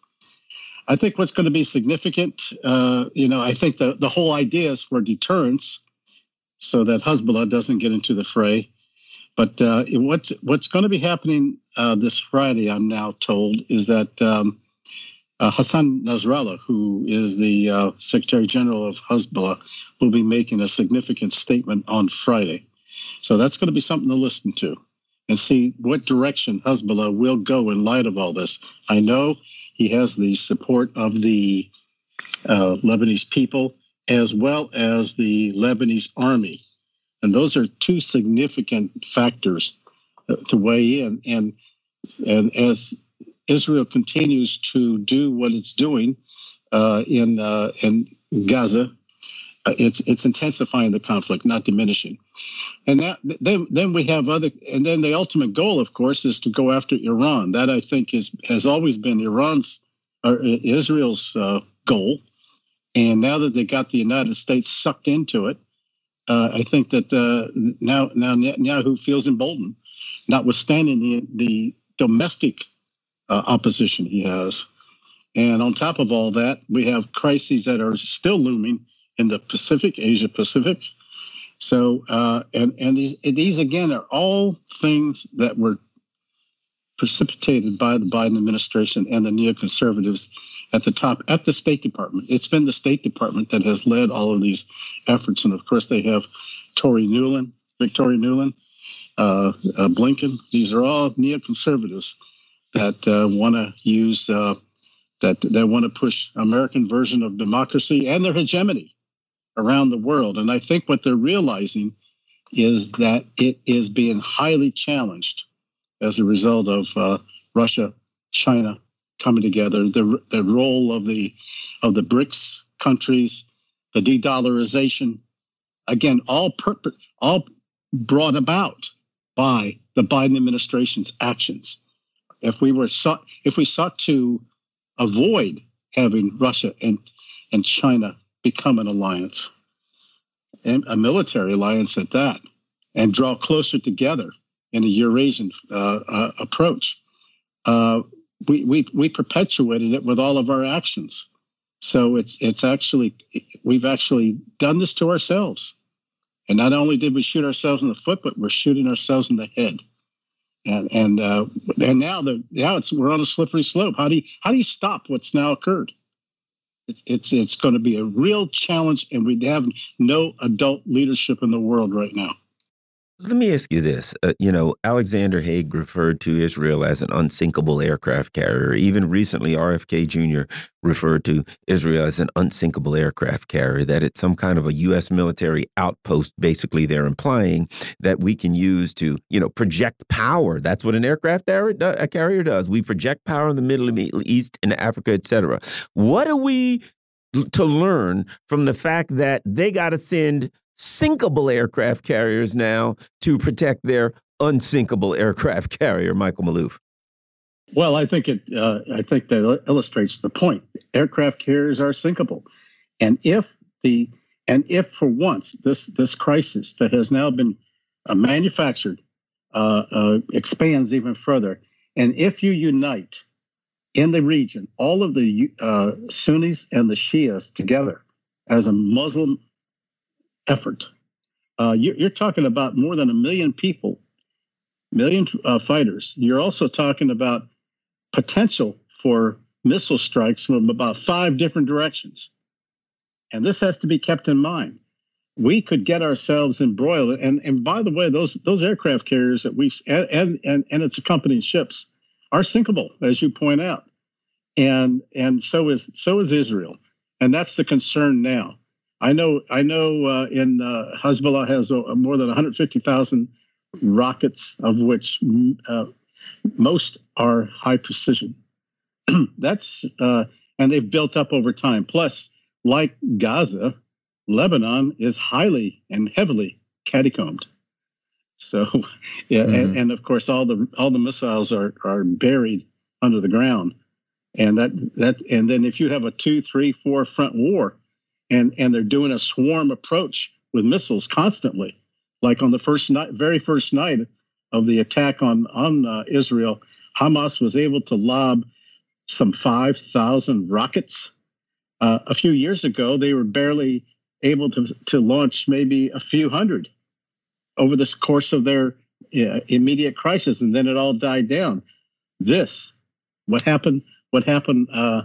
I think what's going to be significant, uh, you know, I think the, the whole idea is for deterrence so that Hezbollah doesn't get into the fray. But uh, what's what's going to be happening uh, this Friday, I'm now told, is that um, uh, Hassan Nasrallah, who is the uh, Secretary General of Hezbollah, will be making a significant statement on Friday. So that's going to be something to listen to and see what direction Hezbollah will go in light of all this. I know he has the support of the uh, Lebanese people as well as the Lebanese army. And those are two significant factors uh, to weigh in. And, and as Israel continues to do what it's doing uh, in uh, in Gaza, uh, it's it's intensifying the conflict, not diminishing. And that, then then we have other, and then the ultimate goal, of course, is to go after Iran. That I think is has always been Iran's or Israel's uh, goal. And now that they got the United States sucked into it, uh, I think that uh, now now Netanyahu feels emboldened, notwithstanding the the domestic uh, opposition he has. And on top of all that, we have crises that are still looming in the Pacific, Asia Pacific. So, uh, and and these these again are all things that were precipitated by the Biden administration and the neoconservatives at the top at the State Department. It's been the State Department that has led all of these efforts, and of course they have Tory Nuland, Victoria Nuland, uh, uh, Blinken. These are all neoconservatives that uh, want to use uh, that that want to push American version of democracy and their hegemony around the world. And I think what they're realizing is that it is being highly challenged as a result of uh, Russia, China, coming together, the the role of the of the BRICS countries, the de-dollarization, again, all purpose, all brought about by the Biden administration's actions. If we were sought, if we sought to avoid having Russia and and China become an alliance, and a military alliance at that, and draw closer together in a Eurasian uh, uh, approach. Uh, we, we we perpetuated it with all of our actions. So it's it's actually we've actually done this to ourselves. And not only did we shoot ourselves in the foot, but we're shooting ourselves in the head. And and uh, and now the now it's we're on a slippery slope. How do you how do you stop what's now occurred? It's it's it's going to be a real challenge, and we have no adult leadership in the world right now. Let me ask you this. Uh, you know, Alexander Haig referred to Israel as an unsinkable aircraft carrier. Even recently, RFK Jr. referred to Israel as an unsinkable aircraft carrier, that it's some kind of a U.S. military outpost. Basically, they're implying that we can use to, you know, project power. That's what an aircraft carrier does. We project power in the Middle East, and Africa, etc. What are we to learn from the fact that they got to send sinkable aircraft carriers now to protect their unsinkable aircraft carrier, Michael Maloof? Well, I think it. Uh, I think that illustrates the point. Aircraft carriers are sinkable, and if the and if for once this this crisis that has now been uh, manufactured uh, uh expands even further, and if you unite in the region all of the uh, Sunnis and the Shias together as a Muslim effort. Uh, you're, you're, talking about more than a million people, million uh, fighters. You're also talking about potential for missile strikes from about five different directions. And this has to be kept in mind. We could get ourselves embroiled. And, and by the way, those those aircraft carriers that we've and, and, and its accompanying ships are sinkable, as you point out. And and so is so is Israel. And that's the concern now. I know I know uh, in uh, Hezbollah has uh, more than 150,000 rockets, of which uh, most are high precision. That's uh, and they've built up over time. Plus, like Gaza, Lebanon is highly and heavily catacombed. So, yeah, mm-hmm. and, and of course, all the all the missiles are are buried under the ground, and that that and then if you have a two, three, four front war and and they're doing a swarm approach with missiles constantly. Like on the first night, very first night of the attack on on uh, Israel, Hamas was able to lob some five thousand rockets. Uh, a few years ago, they were barely able to to launch maybe a few hundred over the course of their uh, immediate crisis, and then it all died down. This, what happened? What happened uh,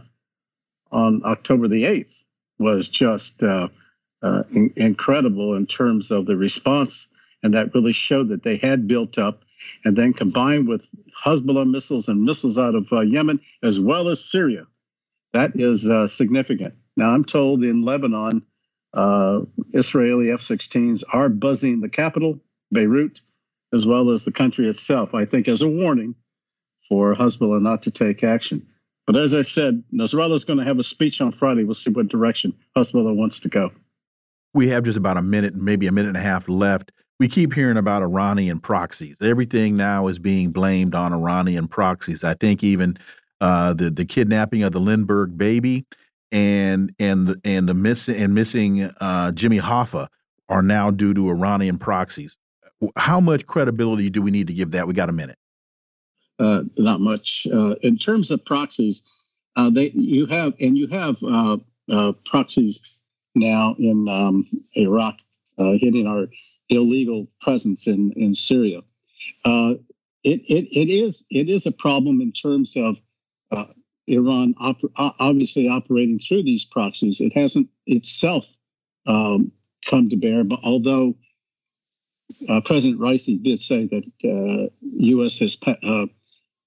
on October the eighth? Was just uh, uh, in- incredible in terms of the response. And that really showed that they had built up. And then combined with Hezbollah missiles and missiles out of uh, Yemen, as well as Syria, that is uh, significant. Now, I'm told in Lebanon, uh, Israeli F 16s are buzzing the capital, Beirut, as well as the country itself, I think, as a warning for Hezbollah not to take action. But as I said, Nasrallah is going to have a speech on Friday. We'll see what direction Hezbollah wants to go. We have just about a minute, maybe a minute and a half left. We keep hearing about Iranian proxies. Everything now is being blamed on Iranian proxies. I think even uh, the the kidnapping of the Lindbergh baby and and and the missing and missing uh, Jimmy Hoffa are now due to Iranian proxies. How much credibility do we need to give that? We got a minute uh, not much. Uh, in terms of proxies, uh, they you have and you have uh, uh, proxies now in um, Iraq uh, hitting our illegal presence in in Syria. it, it it is it is a problem in terms of Iran op obviously operating through these proxies. It hasn't itself um, come to bear, but although President Raisi did say that U.S. has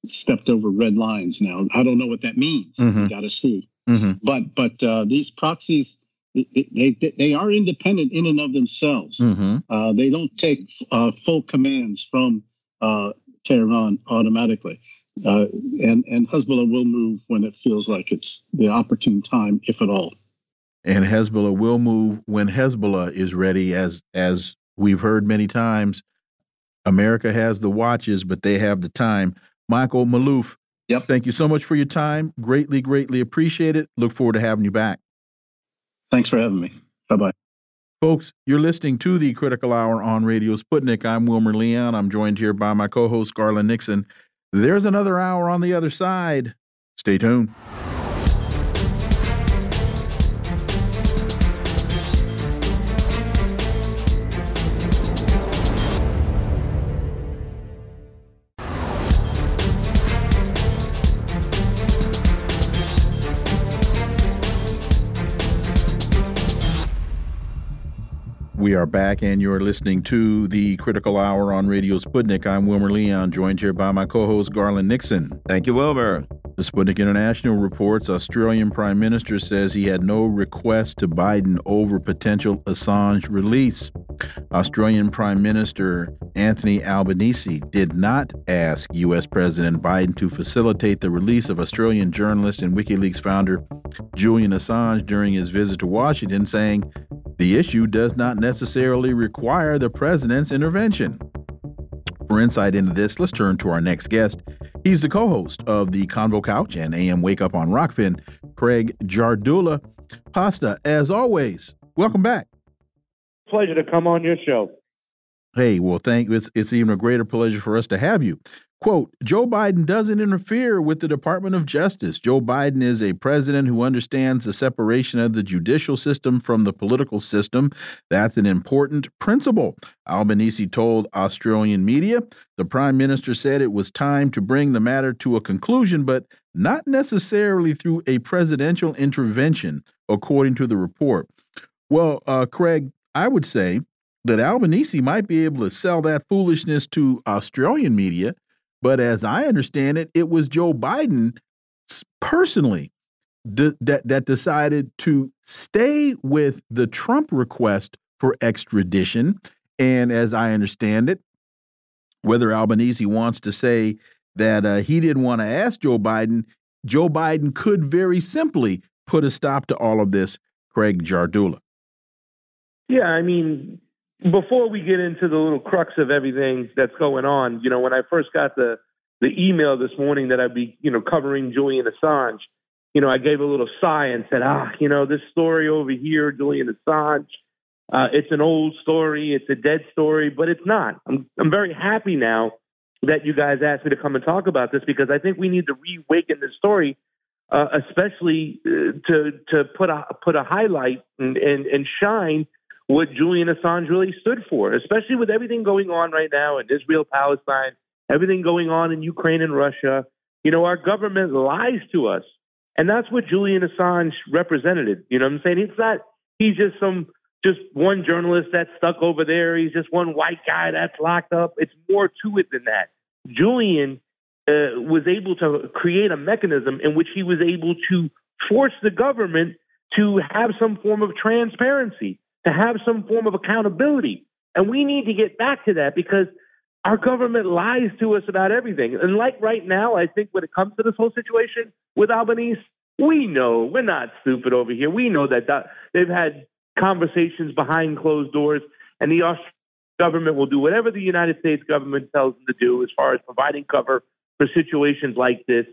stepped over red lines now. I don't know what that means. Mm-hmm. got to see. Mm-hmm. But but uh, these proxies they, they, they are independent in and of themselves. Mm-hmm. Uh, they don't take uh, full commands from uh, Tehran automatically. Uh, and and Hezbollah will move when it feels like it's the opportune time, if at all. And Hezbollah will move when Hezbollah is ready, as as we've heard many times. America has the watches, but they have the time. Michael Maloof. Yep. Thank you so much for your time. Greatly, greatly appreciate it. Look forward to having you back. Thanks for having me. Bye bye. Folks, you're listening to the Critical Hour on Radio Sputnik. I'm Wilmer Leon. I'm joined here by my co host, Garland Nixon. There's another hour on the other side. Stay tuned. We are back, and you're listening to the Critical Hour on Radio Sputnik. I'm Wilmer Leon, joined here by my co host, Garland Nixon. Thank you, Wilmer. The Sputnik International reports Australian Prime Minister says he had no request to Biden over potential Assange release. Australian Prime Minister Anthony Albanese did not ask U.S. President Biden to facilitate the release of Australian journalist and WikiLeaks founder Julian Assange during his visit to Washington, saying the issue does not necessarily require the president's intervention. For insight into this, let's turn to our next guest. He's the co host of the Convo Couch and AM Wake Up on Rokfin, Craig Jardula. Pasta, as always, welcome back. Pleasure to come on your show. Hey, well, thank you. It's, it's even a greater pleasure for us to have you. Quote Joe Biden doesn't interfere with the Department of Justice. Joe Biden is a president who understands the separation of the judicial system from the political system. That's an important principle. Albanese told Australian media. The prime minister said it was time to bring the matter to a conclusion, but not necessarily through a presidential intervention, according to the report. Well, uh, Craig, I would say that Albanese might be able to sell that foolishness to Australian media but as I understand it, it was Joe Biden personally that that decided to stay with the Trump request for extradition. And as I understand it, whether Albanese wants to say that uh, he didn't want to ask Joe Biden, Joe Biden could very simply put a stop to all of this. Craig Jardula. Yeah, I mean, before we get into the little crux of everything that's going on, you know, when I first got the the email this morning that I'd be, you know, covering Julian Assange, you know, I gave a little sigh and said, ah, you know, this story over here, Julian Assange, uh, it's an old story, it's a dead story, but it's not. I'm I'm very happy now that you guys asked me to come and talk about this because I think we need to reawaken this story, uh, especially uh, to to put a put a highlight and, and and shine what Julian Assange really stood for, especially with everything going on right now in Israel, Palestine, everything going on in Ukraine and Russia. You know, our government lies to us. And that's what Julian Assange represented. You know what I'm saying? It's not, he's just some, just one journalist that's stuck over there. He's just one white guy that's locked up. It's more to it than that. Julian uh, was able to create a mechanism in which he was able to force the government to have some form of transparency to have some form of accountability. And we need to get back to that because our government lies to us about everything. And like right now, I think when it comes to this whole situation with Albanese, we know we're not stupid over here. We know that, they've had conversations behind closed doors, and the Australian government will do whatever the United States government tells them to do as far as providing cover for situations like this.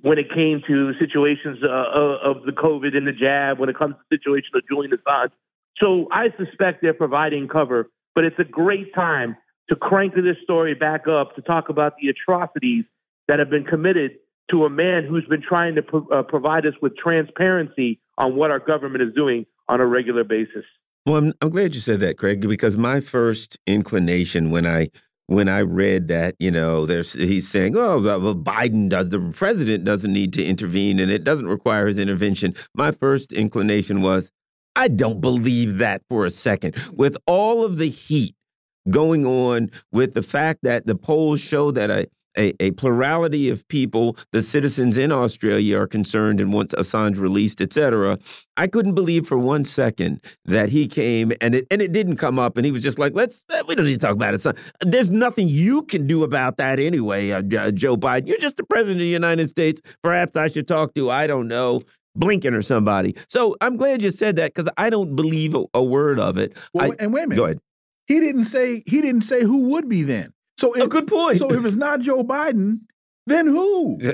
When it came to situations uh, uh of the COVID and the jab, when it comes to the situation of Julian Assange, so I suspect they're providing cover, but it's a great time to crank this story back up to talk about the atrocities that have been committed to a man who's been trying to pro- uh, provide us with transparency on what our government is doing on a regular basis. Well, I'm, I'm glad you said that, Craig, because my first inclination when I when I read that, you know, there's he's saying, "Oh, well, Biden does the president doesn't need to intervene, and it doesn't require his intervention." My first inclination was, I don't believe that for a second. With all of the heat going on, with the fact that the polls show that a a, a, plurality of people, the citizens in Australia, are concerned and want Assange released, etc. I couldn't believe for one second that he came and it and it didn't come up, and he was just like, "Let's eh, we don't need to talk about it." There's nothing you can do about that anyway, uh, Joe Biden. You're just the president of the United States. Perhaps I should talk to I don't know Blinken or somebody. So I'm glad you said that because I don't believe a, a word of it. Well, I, and wait a minute. Go ahead. He didn't say he didn't say who would be then. So if, a good point. So if it's not Joe Biden, then who?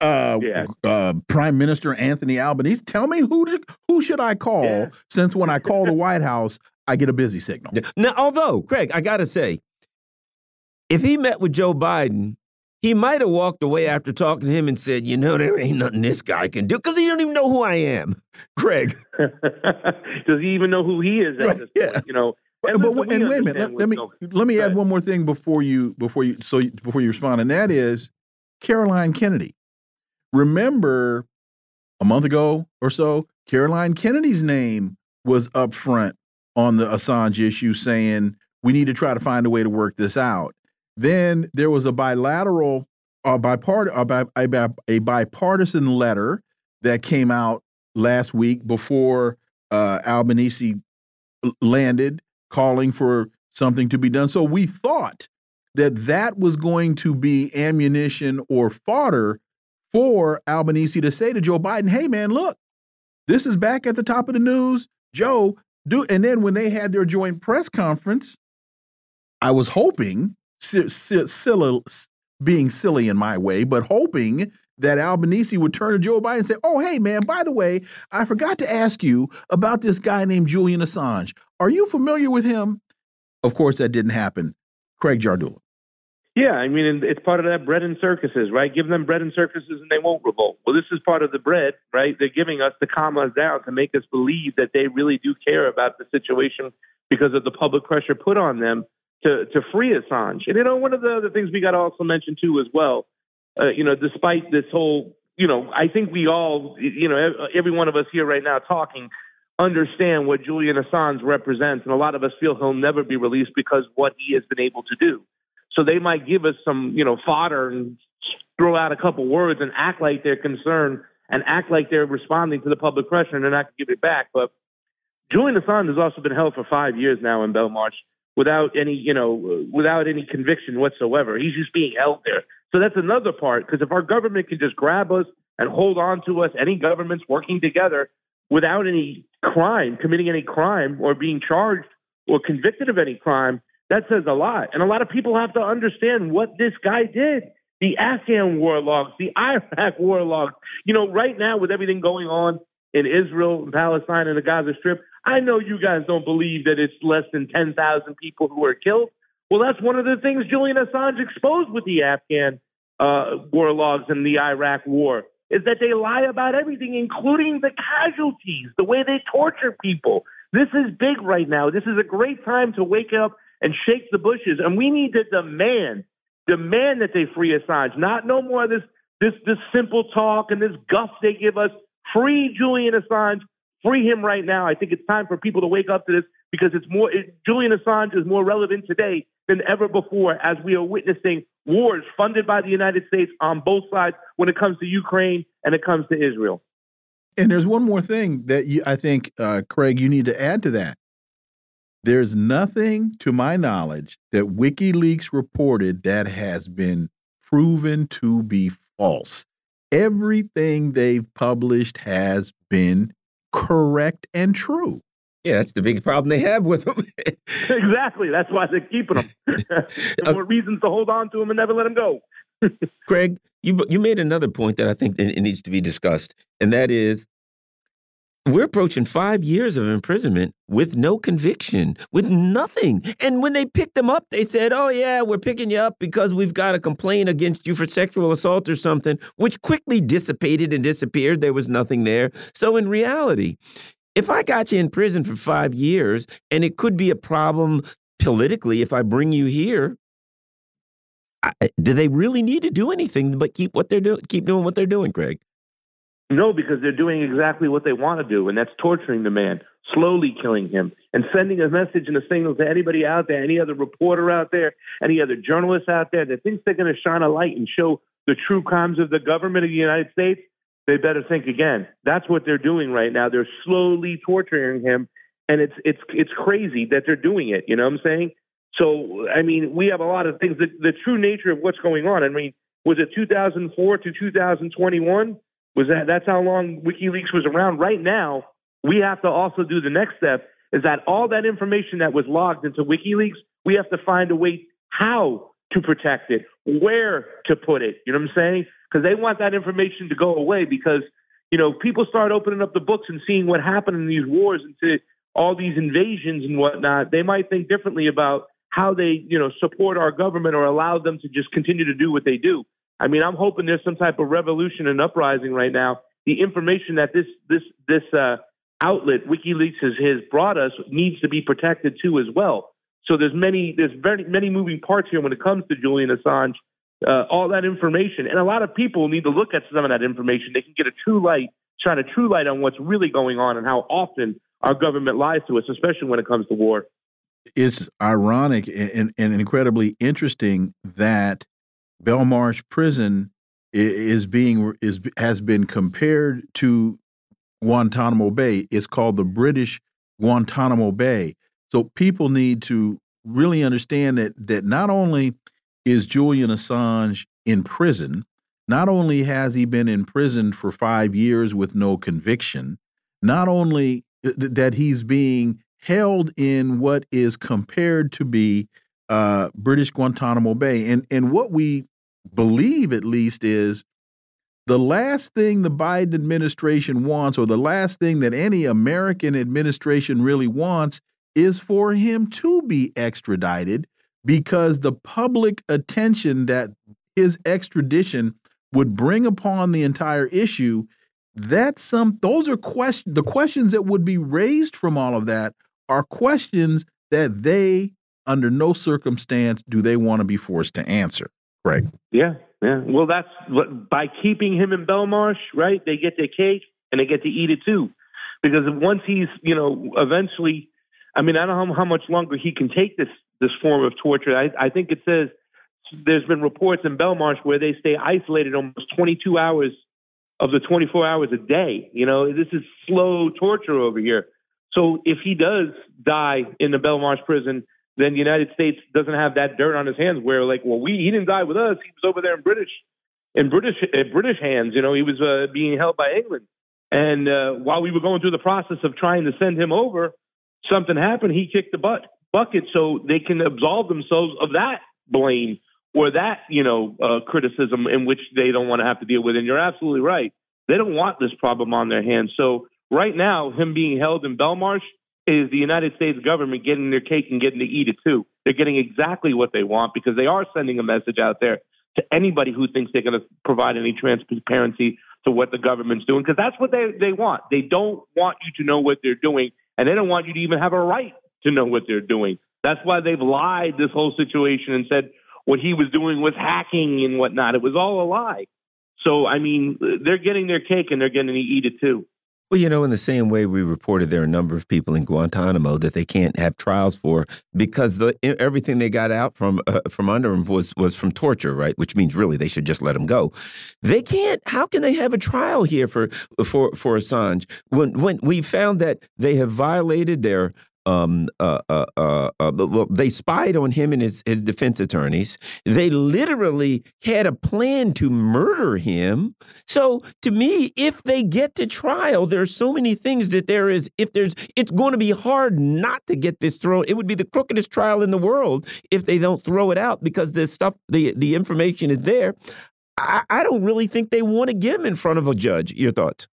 Uh, yeah. uh, Prime Minister Anthony Albanese. Tell me who to, who should I call? Yeah. Since when I call the White House, I get a busy signal. Now, although Craig, I got to say, if he met with Joe Biden, he might have walked away after talking to him and said, "You know, there ain't nothing this guy can do because he don't even know who I am." Craig, does he even know who he is at Right, this yeah. point? You know. But, And but listen, and wait a minute. Let, let me with let me add one more thing before you before you so you, before you respond, and that is Caroline Kennedy. Remember a month ago or so, Caroline Kennedy's name was up front on the Assange issue, saying we need to try to find a way to work this out. Then there was a bilateral, a, bipart a, bi a, bi- a bipartisan letter that came out last week before uh, Albanese landed calling for something to be done. So we thought that that was going to be ammunition or fodder for Albanese to say to Joe Biden, "Hey man, look, this is back at the top of the news. Joe, do." And then when they had their joint press conference, I was hoping, silly, being silly in my way, but hoping that Albanese would turn to Joe Biden and say, "Oh, hey man, by the way, I forgot to ask you about this guy named Julian Assange. Are you familiar with him?" Of course, that didn't happen. Craig Jardula. Yeah, I mean, it's part of that bread and circuses, right? Give them bread and circuses and they won't revolt. Well, this is part of the bread, right? They're giving us calm us down to make us believe that they really do care about the situation because of the public pressure put on them to, to free Assange. And, you know, one of the other things we got to also mention, too, as well, uh, you know, despite this whole, you know, I think we all, you know, every one of us here right now talking understand what Julian Assange represents. And a lot of us feel he'll never be released because what he has been able to do. So they might give us some, you know, fodder and throw out a couple words and act like they're concerned and act like they're responding to the public pressure and they're not going to give it back. But Julian Assange has also been held for five years now in Belmarsh without any, you know, without any conviction whatsoever. He's just being held there. So that's another part because if our government can just grab us and hold on to us, any governments working together without any crime, committing any crime or being charged or convicted of any crime, that says a lot. And a lot of people have to understand what this guy did. The Afghan war logs, the Iraq war logs. You know, right now with everything going on in Israel and Palestine and the Gaza Strip, I know you guys don't believe that it's less than 10,000 people who were killed. Well, that's one of the things Julian Assange exposed with the Afghan uh, war logs and the Iraq war is that they lie about everything, including the casualties, the way they torture people. This is big right now. This is a great time to wake up and shake the bushes. And we need to demand, demand that they free Assange. Not no more this this this simple talk and this guff they give us. Free Julian Assange. Free him right now. I think it's time for people to wake up to this because it's more. It, Julian Assange is more relevant today than ever before as we are witnessing wars funded by the United States on both sides when it comes to Ukraine and it comes to Israel. And there's one more thing that you, I think, uh, Craig, you need to add to that. There's nothing, to my knowledge, that WikiLeaks reported that has been proven to be false. Everything they've published has been correct and true. Yeah, that's the big problem they have with them. exactly. That's why they're keeping them. Uh, more reasons to hold on to them and never let them go. Craig, you you made another point that I think it, it needs to be discussed, and that is we're approaching five years of imprisonment with no conviction, with nothing. And when they picked them up, they said, "Oh yeah, we're picking you up because we've got a complaint against you for sexual assault or something," which quickly dissipated and disappeared. There was nothing there. So in reality, if I got you in prison for five years, and it could be a problem politically if I bring you here, I, do they really need to do anything but keep what they're doing, keep doing what they're doing, Craig? No, because they're doing exactly what they want to do, and that's torturing the man, slowly killing him, and sending a message and a signal to anybody out there, any other reporter out there, any other journalist out there that thinks they're going to shine a light and show the true crimes of the government of the United States. They better think again. That's what they're doing right now. They're slowly torturing him, and it's it's it's crazy that they're doing it. You know what I'm saying? So, I mean, we have a lot of things. The, the true nature of what's going on. I mean, was it 2004 to 2021? Was that that's how long WikiLeaks was around? Right now, we have to also do the next step. Is that all that information that was logged into WikiLeaks? We have to find a way how to protect it, where to put it. You know what I'm saying? Because they want that information to go away. Because you know, people start opening up the books and seeing what happened in these wars and to all these invasions and whatnot, they might think differently about how they, you know, support our government or allow them to just continue to do what they do. I mean, I'm hoping there's some type of revolution and uprising right now. The information that this this this uh, outlet WikiLeaks has, has brought us needs to be protected too as well. So there's many there's very many moving parts here when it comes to Julian Assange. Uh, all that information, and a lot of people need to look at some of that information. They can get a true light, shine a true light on what's really going on and how often our government lies to us, especially when it comes to war. It's ironic and, and incredibly interesting that Belmarsh Prison is being is has been compared to Guantanamo Bay. It's called the British Guantanamo Bay. So people need to really understand that that not only is Julian Assange in prison, not only has he been in prison for five years with no conviction, not only that he's being held in what is compared to be uh, British Guantanamo Bay, and and what we believe at least is the last thing the Biden administration wants, or the last thing that any American administration really wants, is for him to be extradited because the public attention that his extradition would bring upon the entire issue that's some those are questions the questions that would be raised from all of that are questions that they under no circumstance do they want to be forced to answer Right. Yeah, yeah. Well, that's by keeping him in Belmarsh, right? They get their cake and they get to eat it too, because once he's, you know, eventually, I mean, I don't know how much longer he can take this this form of torture. I, I think it says there's been reports in Belmarsh where they stay isolated almost 22 hours of the 24 hours a day. You know, this is slow torture over here. So if he does die in the Belmarsh prison, then the United States doesn't have that dirt on his hands where like, well, we he didn't die with us. He was over there in British in British in British hands. You know, he was uh, being held by England. And uh, while we were going through the process of trying to send him over, something happened. He kicked the butt bucket, so they can absolve themselves of that blame or that you know uh, criticism in which they don't want to have to deal with. And you're absolutely right. They don't want this problem on their hands. So right now, him being held in Belmarsh is the United States government getting their cake and getting to eat it too. They're getting exactly what they want because they are sending a message out there to anybody who thinks they're going to provide any transparency to what the government's doing because that's what they, they want. They don't want you to know what they're doing and they don't want you to even have a right to know what they're doing. That's why they've lied this whole situation and said what he was doing was hacking and whatnot. It was all a lie. So, I mean, they're getting their cake and they're getting to eat it too. Well, you know, in the same way we reported there are a number of people in Guantanamo that they can't have trials for because the everything they got out from uh, from under them was was from torture, right? Which means really they should just let them go. They can't. How can they have a trial here for for for Assange when when we found that they have violated their um, uh, uh, uh, uh well, they spied on him and his, his defense attorneys. They literally had a plan to murder him. So, to me, if they get to trial, there's so many things that there is. If there's, it's going to be hard not to get this thrown. It would be the crookedest trial in the world if they don't throw it out because the stuff, the the information is there. I, I don't really think they want to get him in front of a judge. Your thoughts?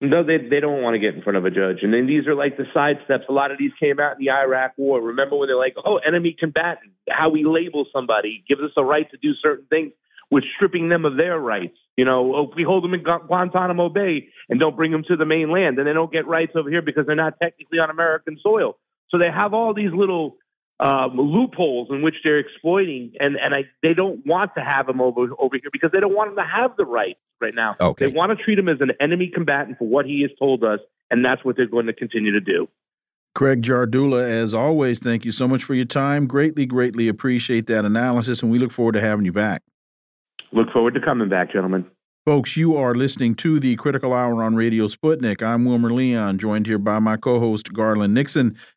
No, they they don't want to get in front of a judge. And then these are like the side steps. A lot of these came out in the Iraq War. Remember when they're like, oh, enemy combatant, how we label somebody gives us a right to do certain things. We're stripping them of their rights. You know, if we hold them in Guantanamo Bay and don't bring them to the mainland, then they don't get rights over here because they're not technically on American soil. So they have all these little um, loopholes in which they're exploiting, and and I, they don't want to have him over over here because they don't want him to have the rights right now. Okay. They want to treat him as an enemy combatant for what he has told us, and that's what they're going to continue to do. Craig Jardula, as always, thank you so much for your time. Greatly, greatly appreciate that analysis, and we look forward to having you back. Look forward to coming back, gentlemen. Folks, you are listening to the Critical Hour on Radio Sputnik. I'm Wilmer Leon, joined here by my co host, Garland Nixon.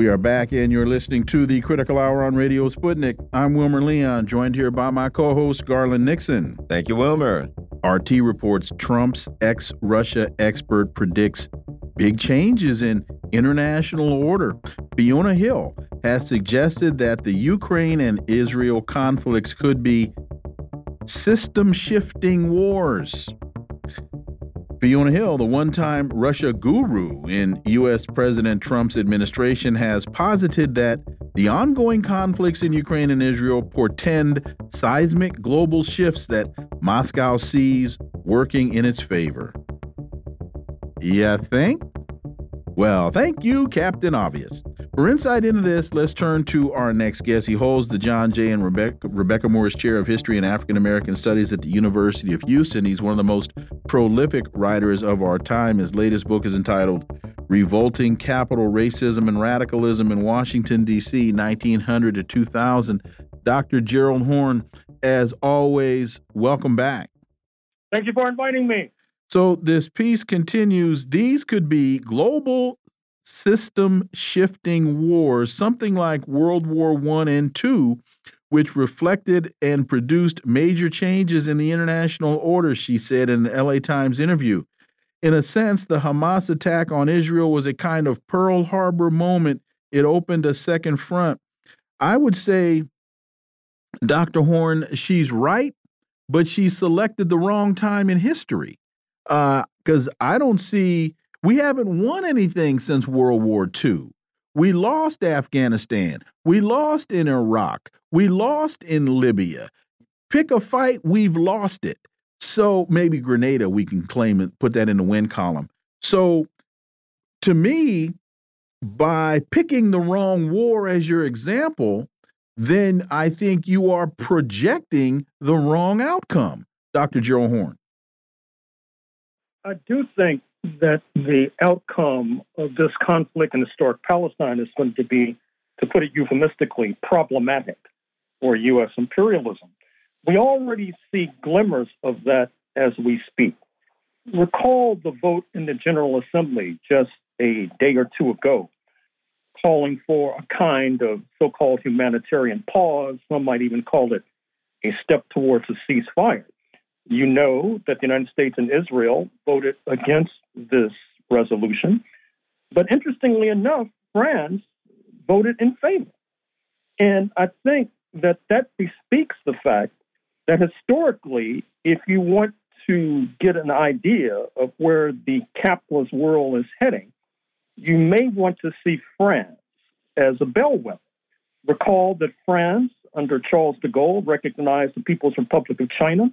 We are back, and you're listening to the Critical Hour on Radio Sputnik. I'm Wilmer Leon, joined here by my co host, Garland Nixon. Thank you, Wilmer. RT reports Trump's ex Russia expert predicts big changes in international order. Fiona Hill has suggested that the Ukraine and Israel conflicts could be system shifting wars. Fiona Hill, the one time Russia guru in U.S. President Trump's administration, has posited that the ongoing conflicts in Ukraine and Israel portend seismic global shifts that Moscow sees working in its favor. You think? Well, thank you, Captain Obvious. For insight into this, let's turn to our next guest. He holds the John J. and Rebecca, Rebecca Moores Chair of History and African American Studies at the University of Houston. He's one of the most prolific writers of our time. His latest book is entitled Revolting Capital Racism and Radicalism in Washington, D.C., 1900 to 2000. Dr. Gerald Horne, as always, welcome back. Thank you for inviting me. So this piece continues. These could be global system shifting wars, something like World War One and Two, which reflected and produced major changes in the international order, she said in an LA Times interview. In a sense, the Hamas attack on Israel was a kind of Pearl Harbor moment. It opened a second front. I would say, Dr. Horne, she's right, but she selected the wrong time in history. Because uh, I don't see we haven't won anything since World War II. We lost Afghanistan. We lost in Iraq. We lost in Libya. Pick a fight, we've lost it. So maybe Grenada, we can claim and put that in the win column. So to me, by picking the wrong war as your example, then I think you are projecting the wrong outcome, Dr. Gerald Horne. I do think that the outcome of this conflict in historic Palestine is going to be, to put it euphemistically, problematic for U.S. imperialism. We already see glimmers of that as we speak. Recall the vote in the General Assembly just a day or two ago, calling for a kind of so called humanitarian pause. Some might even call it a step towards a ceasefire. You know that the United States and Israel voted against this resolution. But interestingly enough, France voted in favor. And I think that that bespeaks the fact that historically, if you want to get an idea of where the capitalist world is heading, you may want to see France as a bellwether. Recall that France, under Charles de Gaulle, recognized the People's Republic of China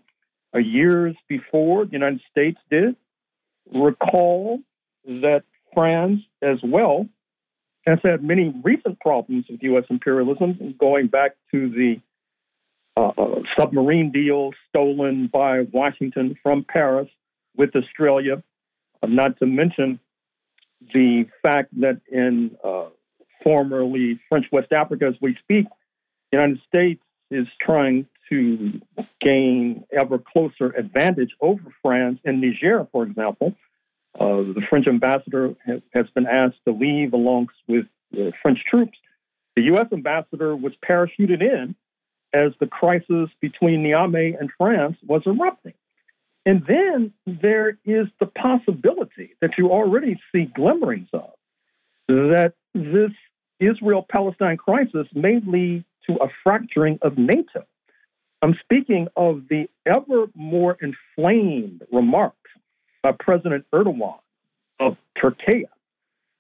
years before the United States did. Recall that France, as well, has had many recent problems with U.S. imperialism, going back to the uh, uh, submarine deal stolen by Washington from Paris with Australia, uh, not to mention the fact that in uh, formerly French West Africa, as we speak, the United States is trying to gain ever closer advantage over France in Niger, for example. Uh, the French ambassador has, has, been asked to leave along with uh, French troops. The U.S. ambassador was parachuted in as the crisis between Niamey and France was erupting. And then there is the possibility that you already see glimmerings of that this Israel Palestine crisis may lead to a fracturing of NATO. I'm speaking of the ever more inflamed remarks by President Erdogan of Turkey,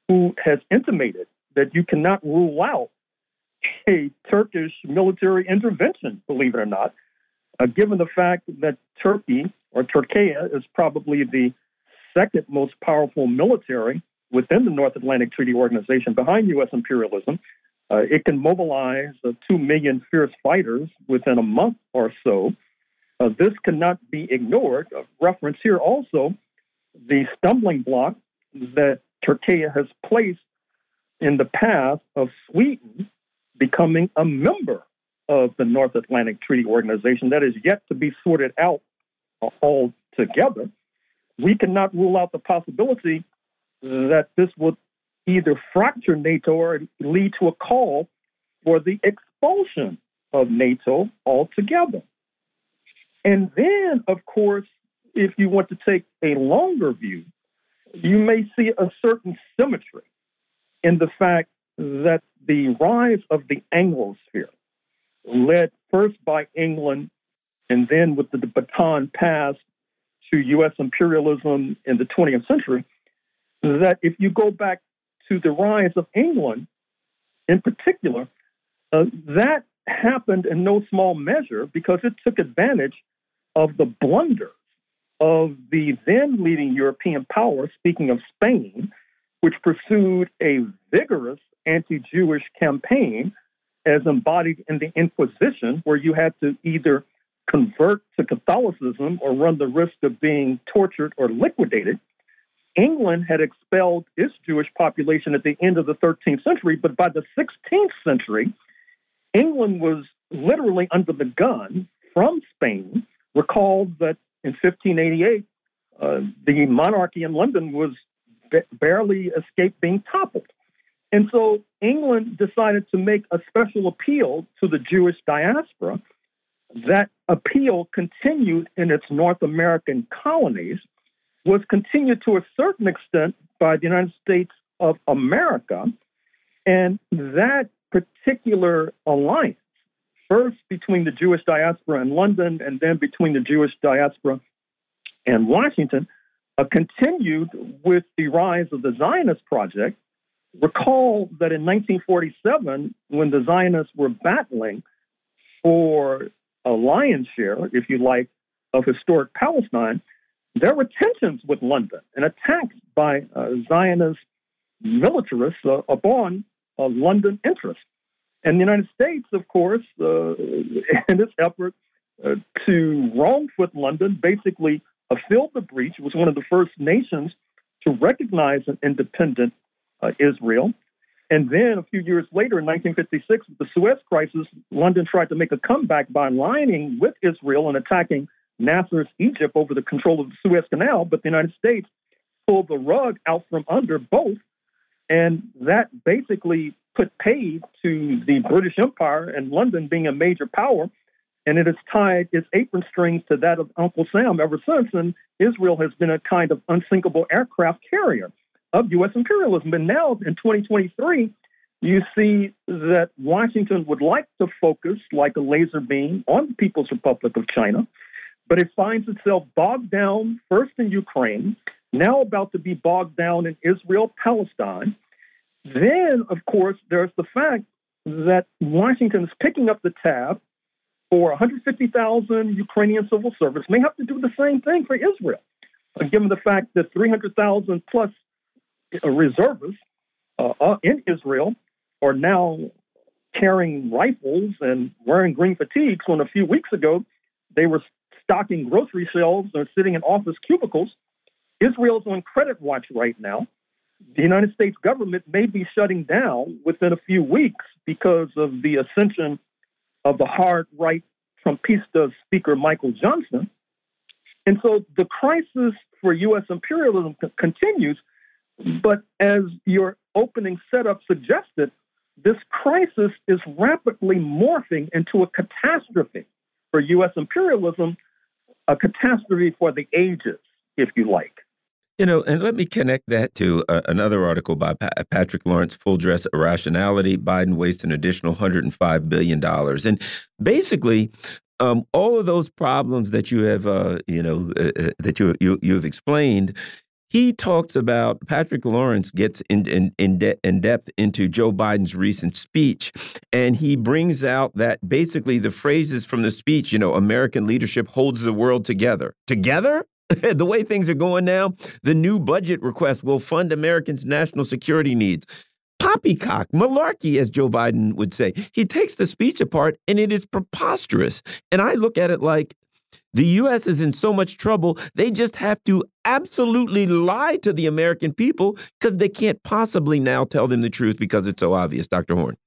who has intimated that you cannot rule out a Turkish military intervention, believe it or not, uh, given the fact that Turkey or Turkey is probably the second most powerful military within the North Atlantic Treaty Organization behind U.S. imperialism. Uh, it can mobilize uh, 2 million fierce fighters within a month or so. Uh, this cannot be ignored. reference here also the stumbling block that Turkey has placed in the path of Sweden becoming a member of the North Atlantic Treaty Organization. That is yet to be sorted out uh, altogether. We cannot rule out the possibility that this would either fracture NATO or lead to a call for the expulsion of NATO altogether. And then, of course, if you want to take a longer view, you may see a certain symmetry in the fact that the rise of the Anglosphere, led first by England and then with the baton passed to U.S. imperialism in the 20th century, that if you go back to the rise of England in particular, uh, that happened in no small measure because it took advantage of the blunders of the then leading European power, speaking of Spain, which pursued a vigorous anti Jewish campaign as embodied in the Inquisition, where you had to either convert to Catholicism or run the risk of being tortured or liquidated. England had expelled its Jewish population at the end of the 13th century, but by the 16th century, England was literally under the gun from Spain. Recall that in 1588, uh, the monarchy in London was b- barely escaped being toppled. And so England decided to make a special appeal to the Jewish diaspora. That appeal continued in its North American colonies, was continued to a certain extent by the United States of America. And that particular alliance, first between the Jewish diaspora in London and then between the Jewish diaspora and Washington, uh, continued with the rise of the Zionist project Recall that in 1947, when the Zionists were battling for a lion's share, if you like, of historic Palestine, there were tensions with London and attacks by uh, Zionist militarists uh, upon uh, London interests. And the United States, of course, uh, in its effort uh, to wrong foot London, basically filled the breach, was one of the first nations to recognize an independent uh, Israel. And then a few years later, in 1956, with the Suez Crisis, London tried to make a comeback by aligning with Israel and attacking Nasser's Egypt over the control of the Suez Canal. But the United States pulled the rug out from under both. And that basically put paid to the British Empire and London being a major power. And it has tied its apron strings to that of Uncle Sam ever since. And Israel has been a kind of unsinkable aircraft carrier of U.S. imperialism. And now in 2023, you see that Washington would like to focus like a laser beam on the People's Republic of China, but it finds itself bogged down first in Ukraine, now about to be bogged down in Israel, Palestine. Then, of course, there's the fact that Washington is picking up the tab for 150,000 Ukrainian civil servants, may have to do the same thing for Israel, given the fact that 300,000 plus reservists uh, uh, in Israel are now carrying rifles and wearing green fatigues when a few weeks ago they were stocking grocery shelves or sitting in office cubicles. Israel's on credit watch right now. The United States government may be shutting down within a few weeks because of the ascension of the hard right Trumpista Speaker Michael Johnson. And so the crisis for U.S. imperialism c- continues but as your opening setup suggested, this crisis is rapidly morphing into a catastrophe for U.S. imperialism, a catastrophe for the ages, if you like. You know, and let me connect that to uh, another article by pa Patrick Lawrence, Full Dress Irrationality Biden Wastes an Additional $105 Billion. And basically, um, all of those problems that you have, uh, you know, uh, uh that you, you, you've explained, he talks about Patrick Lawrence gets in in in, de in, depth into Joe Biden's recent speech, and he brings out that basically the phrases from the speech, you know, American leadership holds the world together. Together? the way things are going now, the new budget request will fund Americans' national security needs. Poppycock, malarkey, as Joe Biden would say. He takes the speech apart and it is preposterous. And I look at it like the U.S. is in so much trouble, they just have to absolutely lie to the American people because they can't possibly now tell them the truth because it's so obvious, Dr. Horne.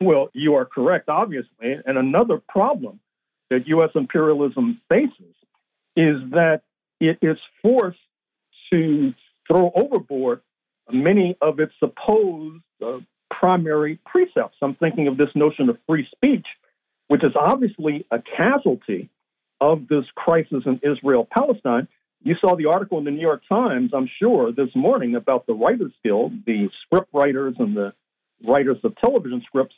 Well, you are correct, obviously. And another problem that U.S. imperialism faces is that it is forced to throw overboard many of its supposed uh, primary precepts. I'm thinking of this notion of free speech, which is obviously a casualty of this crisis in Israel Palestine. You saw the article in the New York Times, I'm sure, this morning about the Writers Guild, the script writers and the writers of television scripts.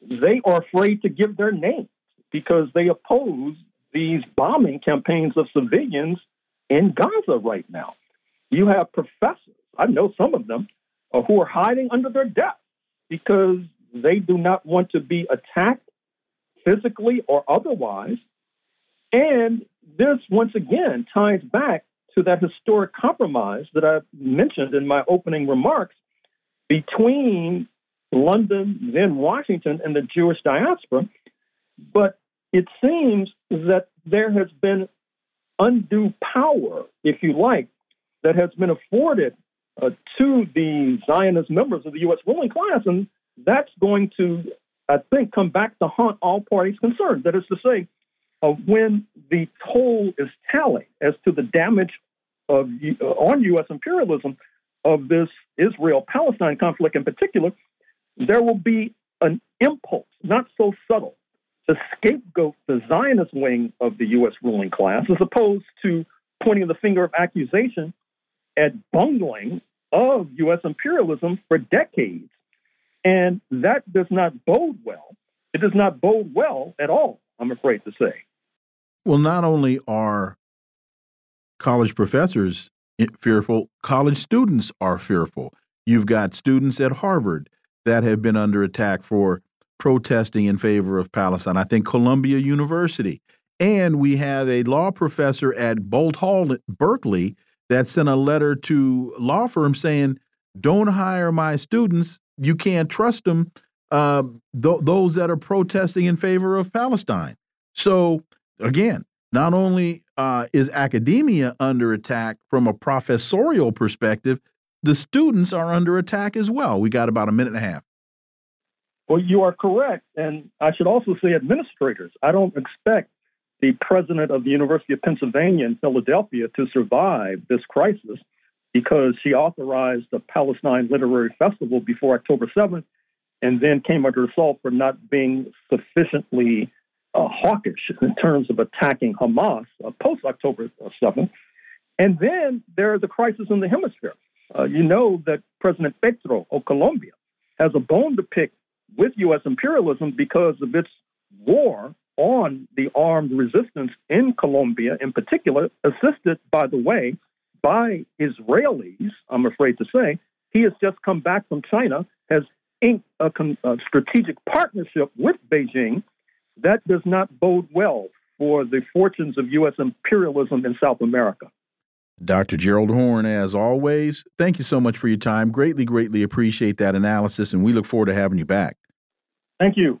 They are afraid to give their names because they oppose these bombing campaigns of civilians in Gaza right now. You have professors, I know some of them, who are hiding under their desks because they do not want to be attacked physically or otherwise. And this, once again, ties back to that historic compromise that I mentioned in my opening remarks between London, then Washington, and the Jewish diaspora. But it seems that there has been undue power, if you like, that has been afforded uh, to the Zionist members of the U.S. ruling class. And that's going to, I think, come back to haunt all parties concerned. That is to say, uh, when the toll is tallied as to the damage of, uh, on U.S. imperialism of this Israel Palestine conflict in particular, there will be an impulse, not so subtle, to scapegoat the Zionist wing of the U.S. ruling class as opposed to pointing the finger of accusation at bungling of U.S. imperialism for decades. And that does not bode well. It does not bode well at all, I'm afraid to say. Well, not only are college professors fearful, college students are fearful. You've got students at Harvard that have been under attack for protesting in favor of Palestine. I think Columbia University. And we have a law professor at Boalt Hall, Berkeley, that sent a letter to law firms saying, don't hire my students. You can't trust them. Uh, th those that are protesting in favor of Palestine. So, again, not only uh, is academia under attack from a professorial perspective, the students are under attack as well. We got about a minute and a half. Well, you are correct. And I should also say administrators. I don't expect the president of the University of Pennsylvania in Philadelphia to survive this crisis because she authorized the Palestine Literary Festival before October 7th and then came under assault for not being sufficiently uh, hawkish in terms of attacking Hamas uh, post October 7th. And then there is a crisis in the hemisphere. Uh, you know that President Petro of Colombia has a bone to pick with U.S. imperialism because of its war on the armed resistance in Colombia, in particular, assisted, by the way, by Israelis, I'm afraid to say. He has just come back from China, has inked a, a strategic partnership with Beijing. That does not bode well for the fortunes of U.S. imperialism in South America. Dr. Gerald Horne, as always, thank you so much for your time. Greatly, greatly appreciate that analysis, and we look forward to having you back. Thank you.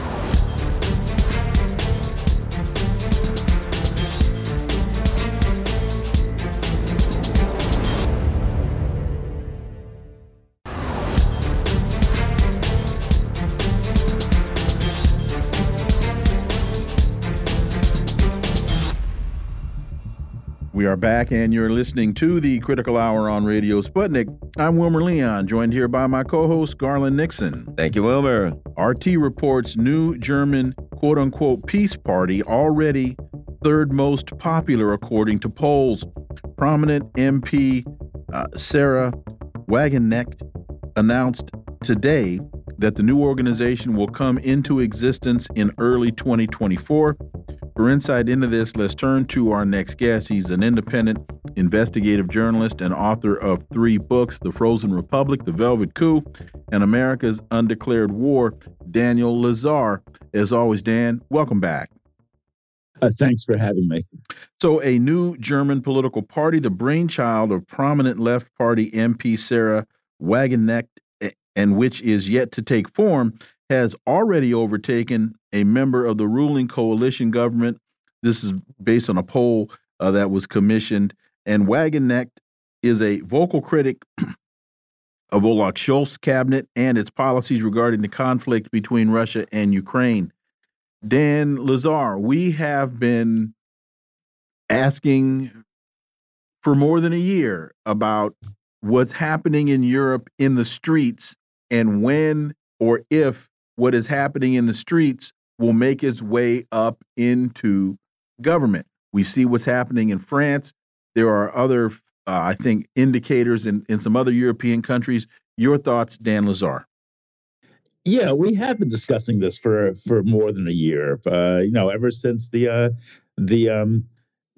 We are back, and you're listening to the Critical Hour on Radio Sputnik. I'm Wilmer Leon, joined here by my co host, Garland Nixon. Thank you, Wilmer. RT reports new German quote unquote peace party already third most popular, according to polls. Prominent MP uh, Sahra Wagenknecht announced today that the new organization will come into existence in early 2024. For insight into this, let's turn to our next guest. He's an independent investigative journalist and author of three books The Frozen Republic, The Velvet Coup, and America's Undeclared War, Daniel Lazare. As always, Dan, welcome back. Uh, thanks for having me. So, a new German political party, the brainchild of prominent left party MP Sahra Wagenknecht, and which is yet to take form, has already overtaken a member of the ruling coalition government. This is based on a poll uh, that was commissioned. And Wagenknecht is a vocal critic of Olaf Scholz's cabinet and its policies regarding the conflict between Russia and Ukraine. Dan Lazare, we have been asking for more than a year about what's happening in Europe in the streets and when or if what is happening in the streets will make its way up into government. We see what's happening in France. There are other, uh, I think, indicators in, in some other European countries. Your thoughts, Dan Lazare? Yeah, we have been discussing this for for more than a year. Uh, you know, ever since the uh, the um,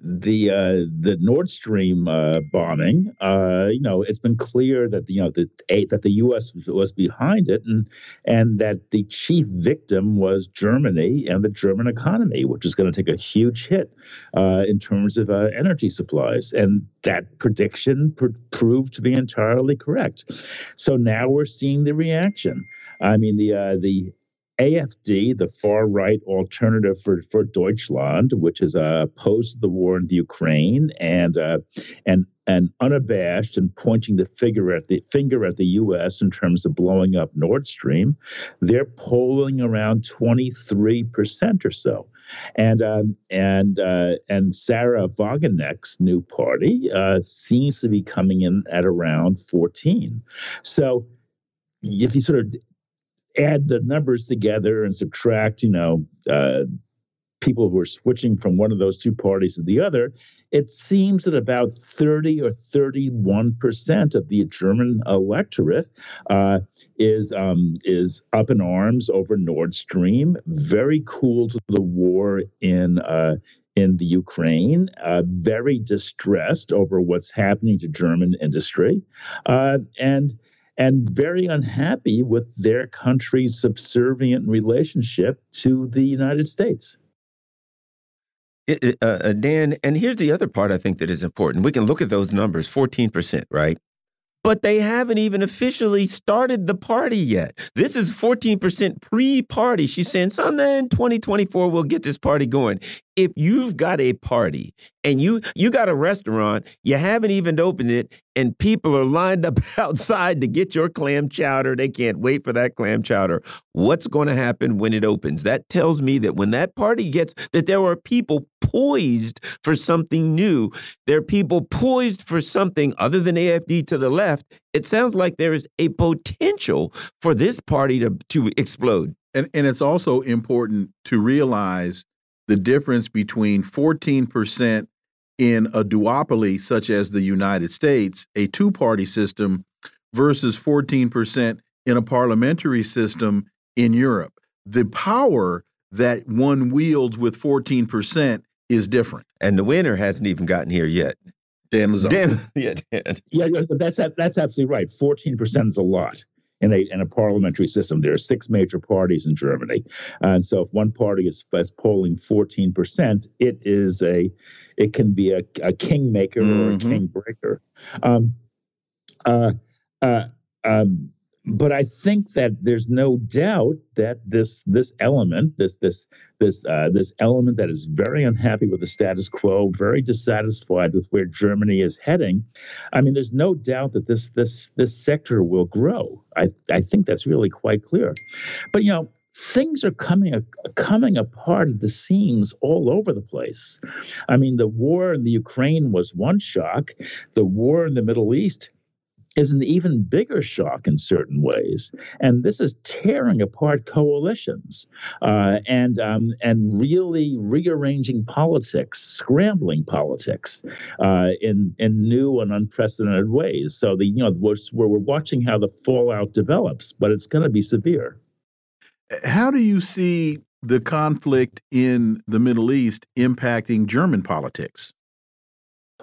the uh, the Nord Stream uh, bombing, uh, you know, it's been clear that you know the that the U.S. was behind it, and and that the chief victim was Germany and the German economy, which is going to take a huge hit uh, in terms of uh, energy supplies, and that prediction pr- proved to be entirely correct. So now we're seeing the reaction. I mean, the uh, the AFD, the far right alternative for, for Deutschland, which is uh, opposed to the war in the Ukraine and uh, and and unabashed and pointing the finger at the finger at the U.S. in terms of blowing up Nord Stream, they're polling around 23 percent or so, and um, and uh, and Sahra Wagenknecht's new party uh, seems to be coming in at around 14. So if you sort of add the numbers together and subtract, you know, uh, people who are switching from one of those two parties to the other, it seems that about 30 or 31 percent of the German electorate uh, is um, is up in arms over Nord Stream, very cool to the war in uh, in the Ukraine, uh, very distressed over what's happening to German industry, uh, and and very unhappy with their country's subservient relationship to the United States. It, uh, uh, Dan, and here's the other part I think that is important. We can look at those numbers 14%, right? But they haven't even officially started the party yet. This is 14% pre party. She's saying, someday in 2024, we'll get this party going if you've got a party and you you got a restaurant, you haven't even opened it, and people are lined up outside to get your clam chowder, they can't wait for that clam chowder. What's going to happen when it opens? That tells me that when that party gets that there are people poised for something new. There are people poised for something other than AFD to the left. It sounds like there is a potential for this party to to explode. And and it's also important to realize the difference between 14% in a duopoly such as the United States, a two party system, versus 14% in a parliamentary system in Europe. The power that one wields with 14% is different. And the winner hasn't even gotten here yet. Dan Lazare. Dan, yeah, Dan. Yeah, that's that's absolutely right. Fourteen percent is a lot in a in a parliamentary system. There are six major parties in Germany, and so if one party is, is polling fourteen percent, it is a it can be a, a kingmaker mm-hmm. or a mm-hmm. king breaker. Um, uh, uh, um, but I think that there's no doubt that this this element, this this this uh, this element that is very unhappy with the status quo, very dissatisfied with where Germany is heading. I mean, there's no doubt that this this this sector will grow. I I think that's really quite clear. But you know, things are coming coming apart at the seams all over the place. I mean, the war in the Ukraine was one shock. The war in the Middle East is an even bigger shock in certain ways, and this is tearing apart coalitions uh, and um, and really rearranging politics, scrambling politics uh, in in new and unprecedented ways. So the you know we're, we're watching how the fallout develops, but it's going to be severe. How do you see the conflict in the Middle East impacting German politics?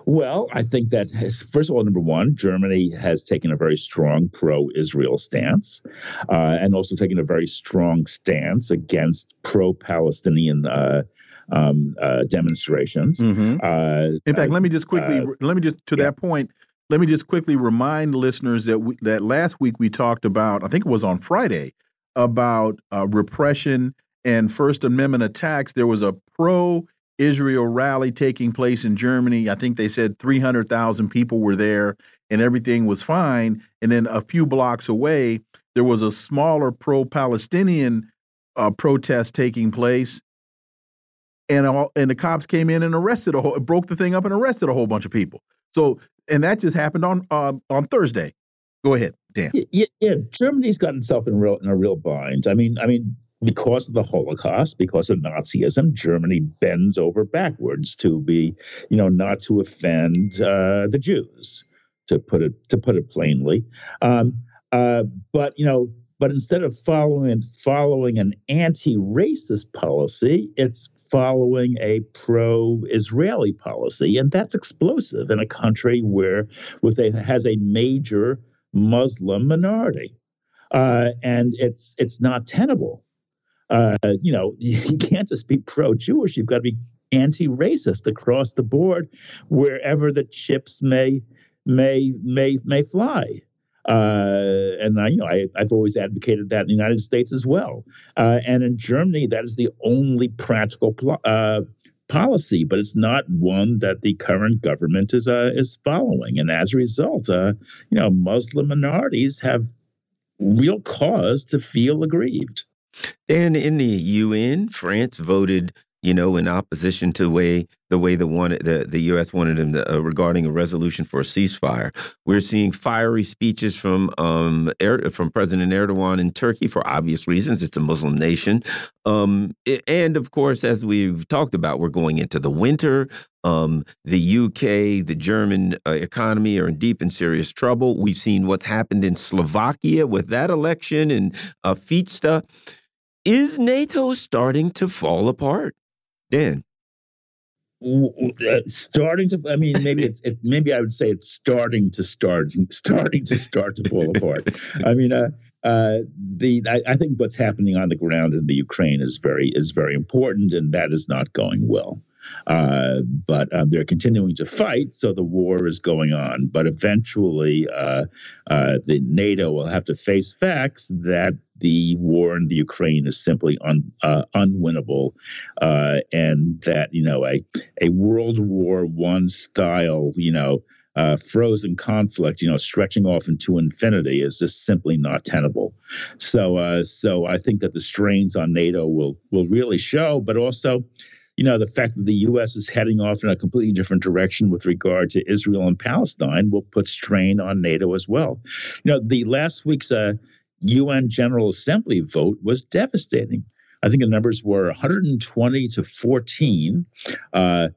Well, I think that first of all, number one, Germany has taken a very strong pro-Israel stance, uh, and also taken a very strong stance against pro-Palestinian. Uh, um, uh, demonstrations. Mm -hmm. In fact, let me just quickly, uh, let me just to yeah. that point, let me just quickly remind listeners that we, that last week we talked about, I think it was on Friday, about uh, repression and First Amendment attacks. There was a pro Israel rally taking place in Germany. I think they said 300,000 people were there. and everything was fine. And then a few blocks away, there was a smaller pro Palestinian uh, protest taking place. And, all, and the cops came in and arrested a whole, broke the thing up and arrested a whole bunch of people. So, and that just happened on uh, on Thursday. Go ahead, Dan. Yeah, yeah, Germany's got itself in real in a real bind. I mean, I mean, because of the Holocaust, because of Nazism, Germany bends over backwards to be, you know, not to offend uh, the Jews, to put it to put it plainly. Um, uh, but you know, but instead of following following an anti-racist policy, it's following a pro-Israeli policy, and that's explosive in a country where with a has a major Muslim minority, uh, and it's it's not tenable. Uh, you know, you can't just be pro-Jewish; you've got to be anti-racist across the board, wherever the chips may may may may fly. Uh, and I, you know, I, have always advocated that in the United States as well. Uh, and in Germany, that is the only practical pl- uh, policy, but it's not one that the current government is uh, is following. And as a result, uh, you know, Muslim minorities have real cause to feel aggrieved. And in the UN, France voted you know, in opposition to way the way the one the the U.S. wanted them to, uh, regarding a resolution for a ceasefire. We're seeing fiery speeches from um er from President Erdogan in Turkey for obvious reasons. It's a Muslim nation, um, and of course, as we've talked about, we're going into the winter. Um, the UK, the German uh, economy are in deep and serious trouble. We've seen what's happened in Slovakia with that election and uh, Fitsta. Is NATO starting to fall apart? Dan. Uh, starting to i mean maybe it's it, maybe i would say it's starting to start starting to start to fall apart i mean uh, uh, the I, I, think what's happening on the ground in the ukraine is very is very important and that is not going well uh, but um, they're continuing to fight, so the war is going on. But eventually, uh, uh, the NATO will have to face facts that the war in the Ukraine is simply un, uh, unwinnable, uh, and that you know a a World War One style, you know. Uh, frozen conflict, you know, stretching off into infinity is just simply not tenable. So, uh, so I think that the strains on NATO will will really show, but also, you know, the fact that the U.S. is heading off in a completely different direction with regard to Israel and Palestine will put strain on NATO as well. You know, the last week's uh, UN General Assembly vote was devastating. I think the numbers were 120 to 14 uh,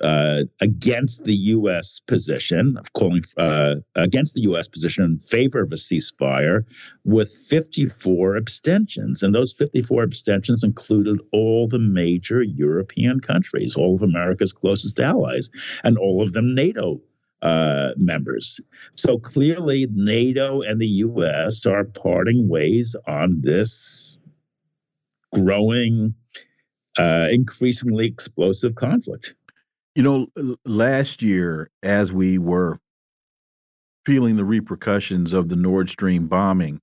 uh, against the U.S. position of calling uh, against the U.S. position in favor of a ceasefire, with 54 abstentions, and those 54 abstentions included all the major European countries, all of America's closest allies, and all of them NATO uh, members. So clearly, NATO and the U.S. are parting ways on this growing, uh, increasingly explosive conflict. You know, last year, as we were feeling the repercussions of the Nord Stream bombing,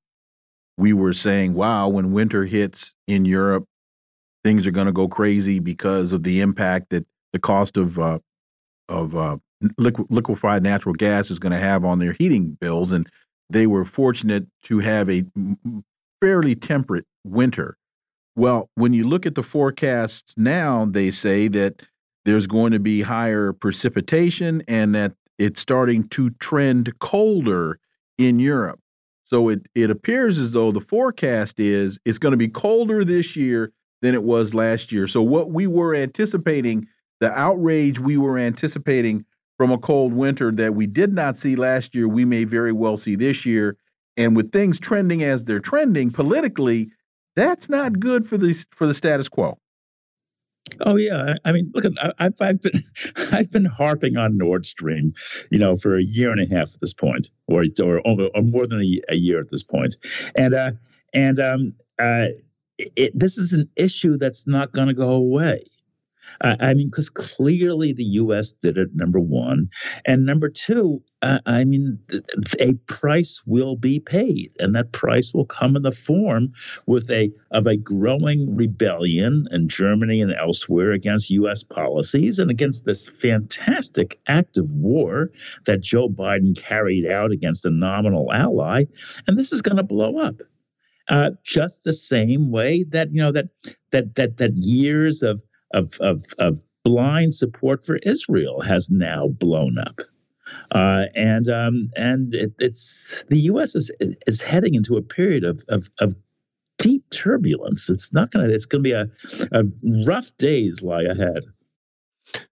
we were saying, wow, when winter hits in Europe, things are going to go crazy because of the impact that the cost of uh, of uh, liquefied natural gas is going to have on their heating bills. And they were fortunate to have a fairly temperate winter. Well, when you look at the forecasts now, they say that there's going to be higher precipitation and that it's starting to trend colder in Europe. So it, it appears as though the forecast is it's going to be colder this year than it was last year. So what we were anticipating, the outrage we were anticipating from a cold winter that we did not see last year, we may very well see this year. And with things trending as they're trending politically, that's not good for the for the status quo. Oh yeah, I mean, look, I've, I've been I've been harping on Nord Stream, you know, for a year and a half at this point, or or, or more than a, a year at this point, and uh, and um, uh, it, this is an issue that's not going to go away. Uh, I mean, because clearly the U.S. did it, number one. And number two, uh, I mean, a price will be paid, and that price will come in the form with a of a growing rebellion in Germany and elsewhere against U.S. policies and against this fantastic act of war that Joe Biden carried out against a nominal ally. And this is going to blow up. Uh, just the same way that you know that that that that years of of of, of blind support for Israel has now blown up. Uh, and um, and it, it's the U.S. is is heading into a period of of, of deep turbulence. It's not going to. It's to be a, a rough days lie ahead.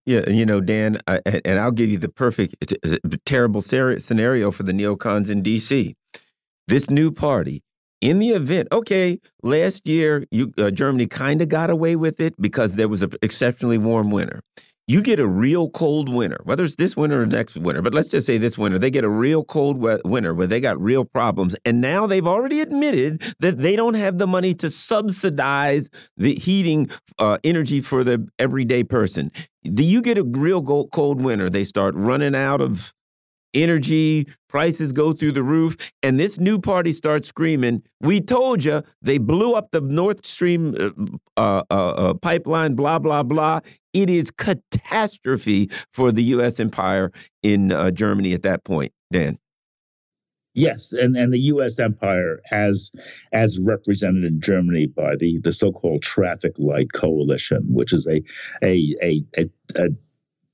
Yeah, you know, Dan, I, and I'll give you the perfect, terrible scenario for the neocons in D.C. This new party in the event, okay, last year you uh, Germany kind of got away with it because there was an exceptionally warm winter. You get a real cold winter, whether it's this winter or next winter, but let's just say this winter, they get a real cold winter where they got real problems. And now they've already admitted that they don't have the money to subsidize the heating uh, energy for the everyday person. Do you get a real cold winter? They start running out of energy prices go through the roof and this new party starts screaming we told you they blew up the Nord Stream uh, uh, uh, uh, pipeline blah blah blah it is catastrophe for the us empire in uh, germany at that point dan Yes, and, and the U.S. empire, as as represented in Germany by the, the so-called Traffic Light Coalition, which is a a a, a, a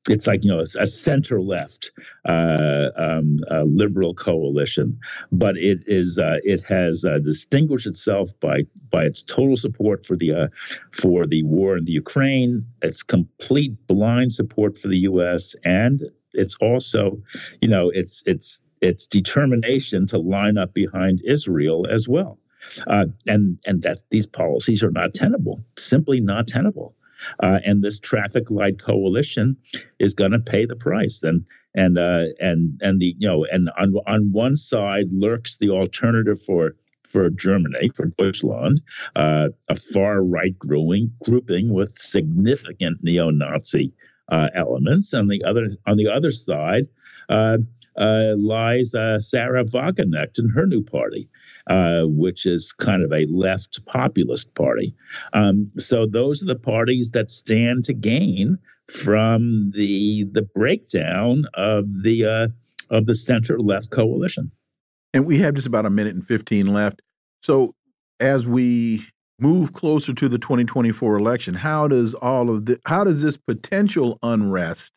it's like you know a, center left uh, um, liberal coalition, but it is uh, it has uh, distinguished itself by by its total support for the uh, for the war in the Ukraine, its complete blind support for the U.S. and it's also you know it's it's its determination to line up behind Israel as well. Uh, and and that these policies are not tenable, simply not tenable. Uh, and this traffic light coalition is going to pay the price. And and uh, and and the you know and on on one side lurks the alternative for for Germany, for Deutschland, uh, a far right growing grouping with significant neo-Nazi uh, elements. On the other on the other side, uh, uh, lies uh, Sahra Wagenknecht and her new party, uh, which is kind of a left populist party. Um, so those are the parties that stand to gain from the the breakdown of the uh, of the center left coalition. And we have just about a minute and fifteen left. So as we move closer to the 2024 election, how does all of the how does this potential unrest,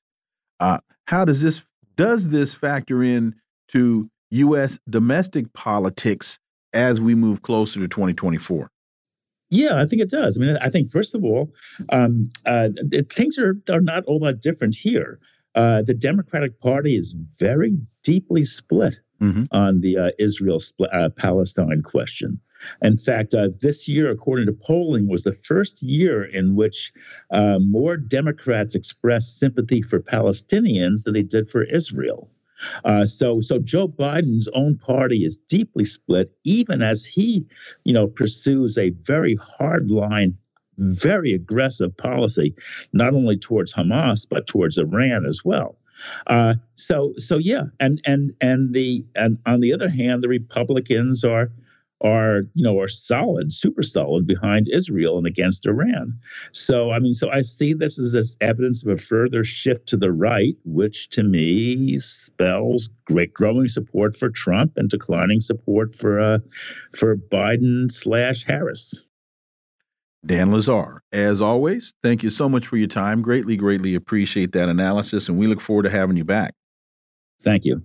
uh, how does this does this factor in to U.S. domestic politics as we move closer to 2024? Yeah, I think it does. I mean, I think first of all, um, uh, things are are not all that different here. Uh, the Democratic Party is very deeply split mm -hmm. on the uh, Israel uh, Palestine question. In fact, uh, this year, according to polling, was the first year in which uh, more Democrats expressed sympathy for Palestinians than they did for Israel. Uh, so, so Joe Biden's own party is deeply split, even as he, you know, pursues a very hard line, very aggressive policy, not only towards Hamas but towards Iran as well. Uh, so, so yeah, and and and the and on the other hand, the Republicans are are you know are solid, super solid behind Israel and against Iran. So I mean, so I see this as, as evidence of a further shift to the right, which to me spells great growing support for Trump and declining support for uh, for Biden slash Harris. Dan Lazare, as always, thank you so much for your time. Greatly, greatly appreciate that analysis, and we look forward to having you back. Thank you.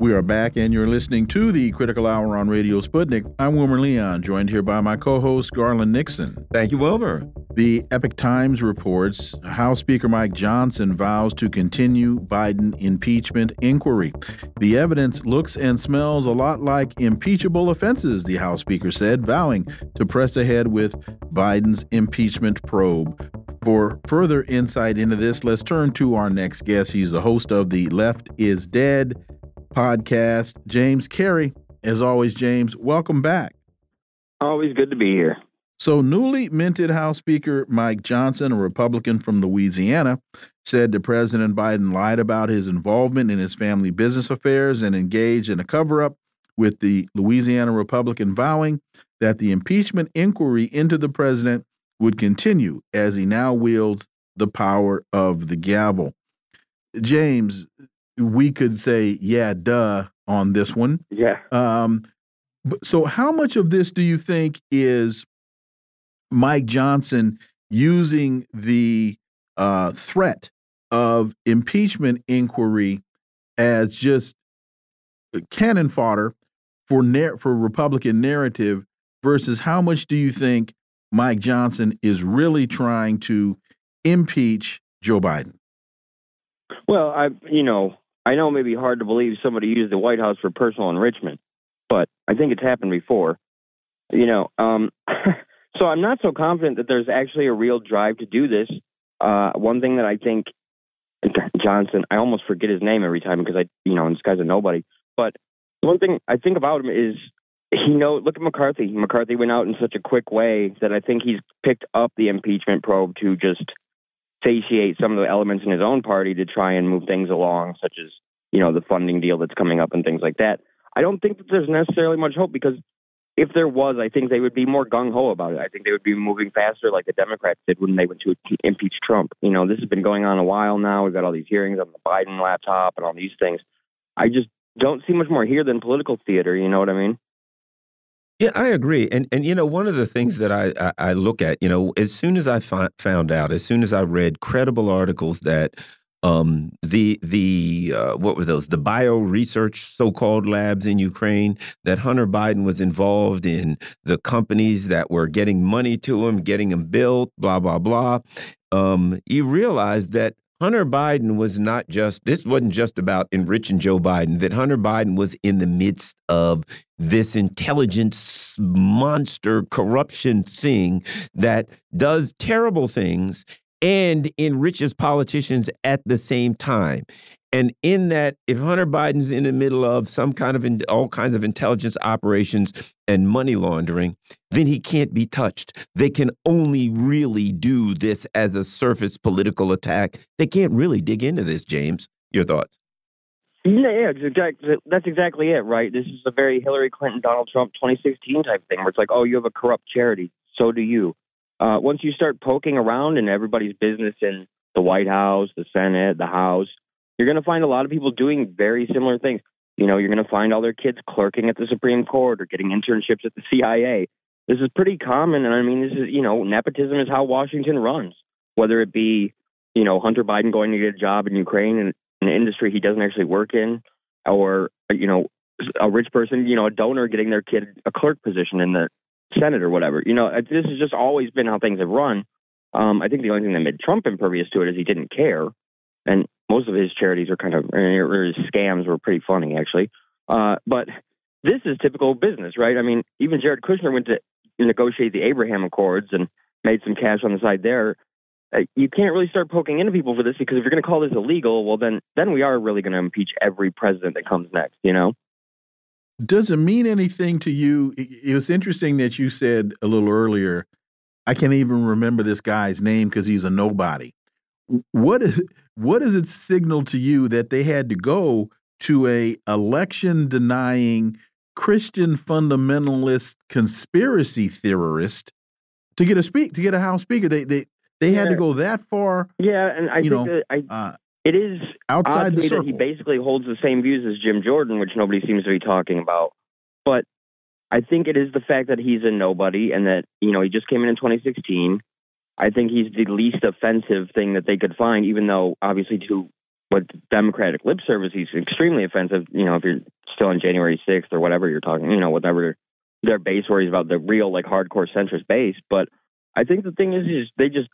We are back, and you're listening to the Critical Hour on Radio Sputnik. I'm Wilmer Leon, joined here by my co host, Garland Nixon. Thank you, Wilmer. The Epoch Times reports House Speaker Mike Johnson vows to continue Biden impeachment inquiry. The evidence looks and smells a lot like impeachable offenses, the House Speaker said, vowing to press ahead with Biden's impeachment probe. For further insight into this, let's turn to our next guest. He's the host of the Left is Dead podcast, James Carey. As always, James, welcome back. Always good to be here. So, newly minted House Speaker Mike Johnson, a Republican from Louisiana, said that President Biden lied about his involvement in his family business affairs and engaged in a cover up, with the Louisiana Republican vowing that the impeachment inquiry into the president would continue as he now wields the power of the gavel. James, we could say, yeah, duh, on this one. Yeah. Um, so, how much of this do you think is Mike Johnson using the uh, threat of impeachment inquiry as just cannon fodder for for Republican narrative versus how much do you think Mike Johnson is really trying to impeach Joe Biden? Well, I you know I know it may be hard to believe somebody used the White House for personal enrichment, but I think it's happened before. You know, um, so I'm not so confident that there's actually a real drive to do this. Uh, one thing that I think Johnson, I almost forget his name every time because I, you know, this guy's a nobody. But one thing I think about him is he know. Look at McCarthy. McCarthy went out in such a quick way that I think he's picked up the impeachment probe to just satiate some of the elements in his own party to try and move things along, such as you know the funding deal that's coming up and things like that. I don't think that there's necessarily much hope because if there was, I think they would be more gung ho about it. I think they would be moving faster, like the Democrats did when they went to impeach Trump. You know, this has been going on a while now. We've got all these hearings on the Biden laptop and all these things. I just don't see much more here than political theater. You know what I mean? Yeah, I agree. And and you know, one of the things that I I, I look at, you know, as soon as I found out, as soon as I read credible articles that um, the the uh, what were those the bio research so-called labs in Ukraine that Hunter Biden was involved in the companies that were getting money to him, getting him built, blah blah blah. Um, you realize that Hunter Biden was not just, this wasn't just about enriching Joe Biden, that Hunter Biden was in the midst of this intelligence monster corruption thing that does terrible things and enriches politicians at the same time. And in that, if Hunter Biden's in the middle of some kind of in, all kinds of intelligence operations and money laundering, then he can't be touched. They can only really do this as a surface political attack. They can't really dig into this, James. Your thoughts? Yeah, exactly. That's exactly it, right? This is a very Hillary Clinton, Donald Trump 2016 type thing where it's like, oh, you have a corrupt charity. So do you. Uh, once you start poking around in everybody's business in the White House, the Senate, the House, you're going to find a lot of people doing very similar things. You know, you're going to find all their kids clerking at the Supreme Court or getting internships at the CIA. This is pretty common. And I mean, this is, you know, nepotism is how Washington runs, whether it be, you know, Hunter Biden going to get a job in Ukraine in, an industry he doesn't actually work in, or, you know, a rich person, you know, a donor getting their kid a clerk position in the Senate or whatever. You know, this has just always been how things have run. Um, I think the only thing that made Trump impervious to it is he didn't care. And most of his charities are kind of, or his scams were pretty funny, actually. Uh, but this is typical business, right? I mean, even Jared Kushner went to negotiate the Abraham Accords and made some cash on the side there. Uh, you can't really start poking into people for this because if you're going to call this illegal, well, then then we are really going to impeach every president that comes next, you know? Does it mean anything to you? It was interesting that you said a little earlier. I can't even remember this guy's name because he's a nobody what is what does it signal to you that they had to go to a election denying Christian fundamentalist conspiracy theorist to get a speak to get a House Speaker? They they they yeah. had to go that far. Yeah, and I think know, that I, uh, it is outside the circle. that he basically holds the same views as Jim Jordan, which nobody seems to be talking about. But I think it is the fact that he's a nobody and that you know he just came in in 2016 I think he's the least offensive thing that they could find, even though obviously to with Democratic lip service, he's extremely offensive. You know, if you're still on January 6th or whatever you're talking, you know, whatever their base worries about the real like hardcore centrist base. But I think the thing is, is they just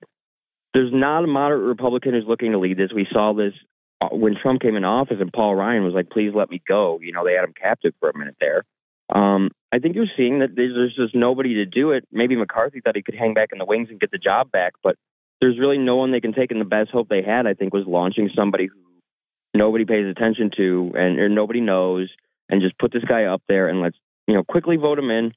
there's not a moderate Republican who's looking to lead this. We saw this uh, when Trump came into office, and Paul Ryan was like, "Please let me go." You know, they had him captive for a minute there. Um, I think you're seeing that there's just nobody to do it. Maybe McCarthy thought he could hang back in the wings and get the job back, but there's really no one they can take. And the best hope they had, I think, was launching somebody who nobody pays attention to and or nobody knows, and just put this guy up there and let's you know quickly vote him in.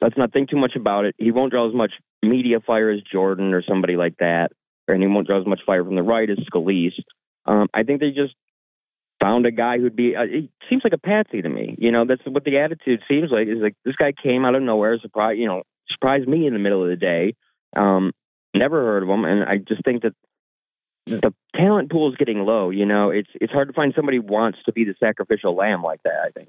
Let's not think too much about it. He won't draw as much media fire as Jordan or somebody like that, and he won't draw as much fire from the right as Scalise. Um, I think they just found a guy who'd be. Uh, it seems like a patsy to me. You know, that's what the attitude seems like. Is like this guy came out of nowhere, surprise. You know, surprised me in the middle of the day. Um, never heard of him, and I just think that the talent pool is getting low. You know, it's it's hard to find somebody who wants to be the sacrificial lamb like that. I think.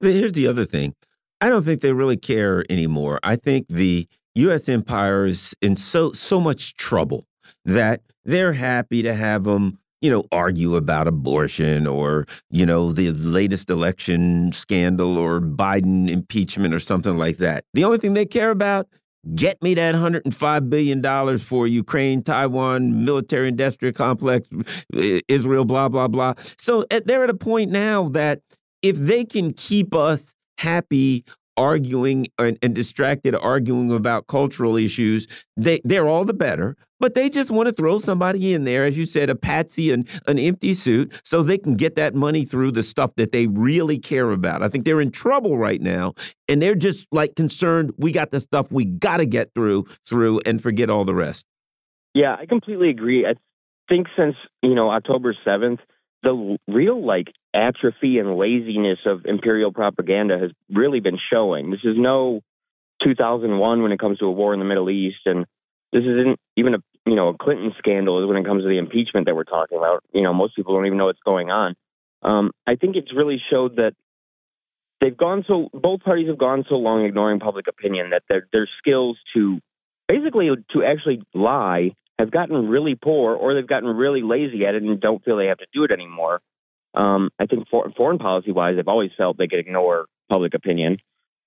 But here's the other thing. I don't think they really care anymore. I think the U.S. empire is in so so much trouble that they're happy to have them you know, argue about abortion or, you know, the latest election scandal or Biden impeachment or something like that. The only thing they care about, get me that $105 billion for Ukraine, Taiwan, military industrial complex, Israel, blah, blah, blah. So eh, they're at a point now that if they can keep us happy arguing and, and, distracted arguing about cultural issues, they, they're all the better. But they just want to throw somebody in there, as you said, a patsy and an empty suit, so they can get that money through the stuff that they really care about. I think they're in trouble right now, and they're just like concerned. We got the stuff we got to get through, through, and forget all the rest. Yeah, I completely agree. I think since you know October seventh, the real like atrophy and laziness of imperial propaganda has really been showing. This is no 2001 when it comes to a war in the Middle East, and this isn't even a you know a Clinton scandal is when it comes to the impeachment that we're talking about. You know, most people don't even know what's going on. Um, I think it's really showed that they've gone so both parties have gone so long ignoring public opinion that their their skills to basically to actually lie have gotten really poor or they've gotten really lazy at it and don't feel they have to do it anymore. Um, I think for, foreign policy wise, they've always felt they could ignore public opinion.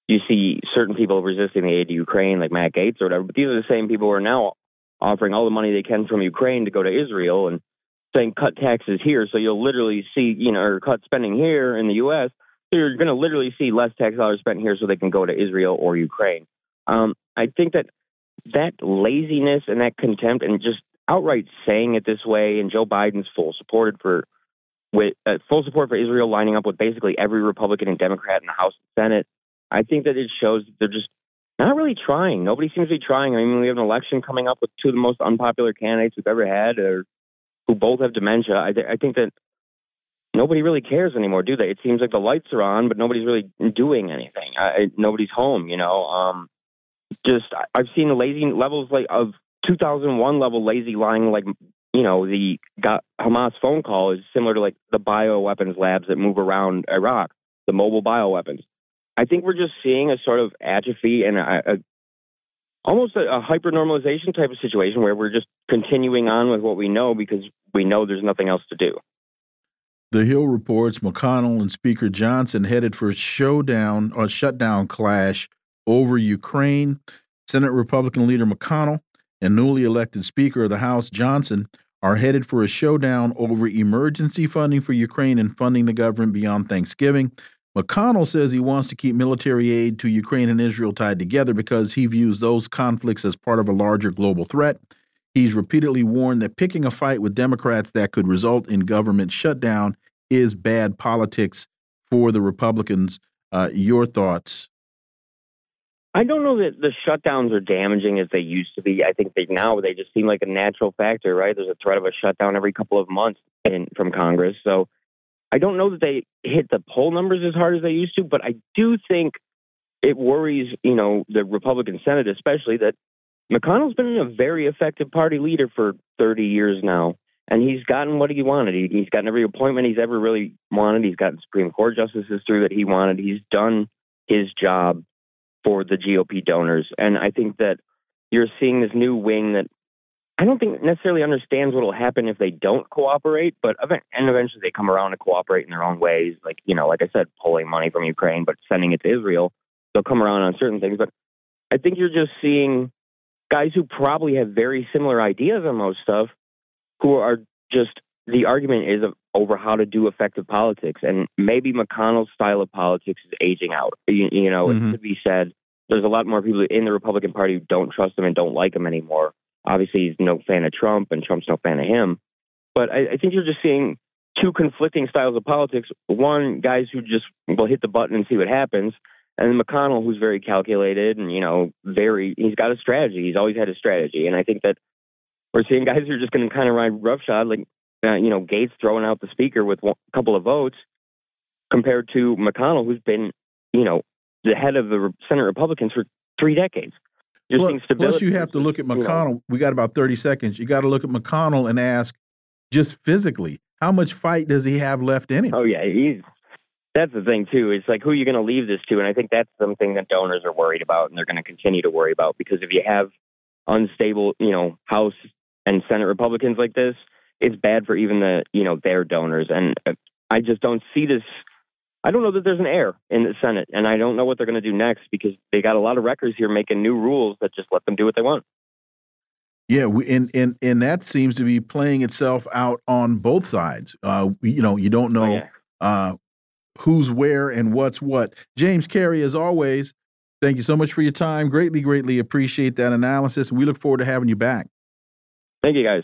You see certain people resisting the aid to Ukraine, like Matt Gaetz or whatever, but these are the same people who are now offering all the money they can from Ukraine to go to Israel and saying cut taxes here. So you'll literally see, you know, or cut spending here in the U.S. So you're going to literally see less tax dollars spent here so they can go to Israel or Ukraine. Um, I think that that laziness and that contempt and just outright saying it this way, and Joe Biden's full supported for with uh, full support for Israel lining up with basically every Republican and Democrat in the House and Senate. I think that it shows that they're just not really trying. Nobody seems to be trying. I mean, we have an election coming up with two of the most unpopular candidates we've ever had, or who both have dementia. I, th- I think that nobody really cares anymore, do they? It seems like the lights are on, but nobody's really doing anything. I, nobody's home, you know. Um, just I've seen the lazy levels like of 2001 level lazy lying like you know the Hamas phone call is similar to like the bioweapons labs that move around Iraq, the mobile bioweapons. I think we're just seeing a sort of atrophy and a, a almost a, a hyper normalization type of situation where we're just continuing on with what we know because we know there's nothing else to do. The Hill reports McConnell and Speaker Johnson headed for a showdown or shutdown clash over Ukraine. Senate Republican leader McConnell and newly elected Speaker of the House Johnson are headed for a showdown over emergency funding for Ukraine and funding the government beyond Thanksgiving. McConnell says he wants to keep military aid to Ukraine and Israel tied together because he views those conflicts as part of a larger global threat. He's repeatedly warned that picking a fight with Democrats that could result in government shutdown is bad politics for the Republicans. Uh, your thoughts? I don't know that the shutdowns are damaging as they used to be. I think they now they just seem like a natural factor, right? There's a threat of a shutdown every couple of months in, from Congress. So I don't know that they hit the poll numbers as hard as they used to, but I do think it worries, you know, the Republican Senate especially that McConnell's been a very effective party leader for 30 years now, and he's gotten what he wanted. He, he's gotten every appointment he's ever really wanted. He's gotten Supreme Court justices through that he wanted. He's done his job for the GOP donors. And I think that you're seeing this new wing that I don't think necessarily understands what will happen if they don't cooperate, but and eventually they come around to cooperate in their own ways. Like you know, like I said, pulling money from Ukraine but sending it to Israel. They'll come around on certain things, but I think you're just seeing guys who probably have very similar ideas on most stuff, who are just the argument is over how to do effective politics, and maybe McConnell's style of politics is aging out. You, you know, mm-hmm. it could be said there's a lot more people in the Republican Party who don't trust him and don't like him anymore. Obviously, he's no fan of Trump, and Trump's no fan of him. But I, I think you're just seeing two conflicting styles of politics. One, guys who just will hit the button and see what happens, and then McConnell, who's very calculated and you know very he's got a strategy. He's always had a strategy, and I think that we're seeing guys who are just going to kind of ride roughshod, like uh, you know Gaetz throwing out the speaker with a couple of votes, compared to McConnell, who's been you know the head of the Senate Republicans for three decades. Plus, plus, you have to look at McConnell. You know. We got about 30 seconds. You got to look at McConnell and ask, just physically, how much fight does he have left in him? Oh, yeah. He's, that's the thing, too. It's like, who are you going to leave this to? And I think that's something that donors are worried about and they're going to continue to worry about because if you have unstable, you know, House and Senate Republicans like this, it's bad for even the, you know, their donors. And uh, I just don't see this I don't know that there's an heir in the Senate, and I don't know what they're going to do next because they got a lot of records here making new rules that just let them do what they want. Yeah, we, and and and that seems to be playing itself out on both sides. Uh, you know, you don't know oh, yeah. uh, who's where and what's what. James Carey, as always, thank you so much for your time. Greatly, greatly appreciate that analysis, we look forward to having you back. Thank you, guys.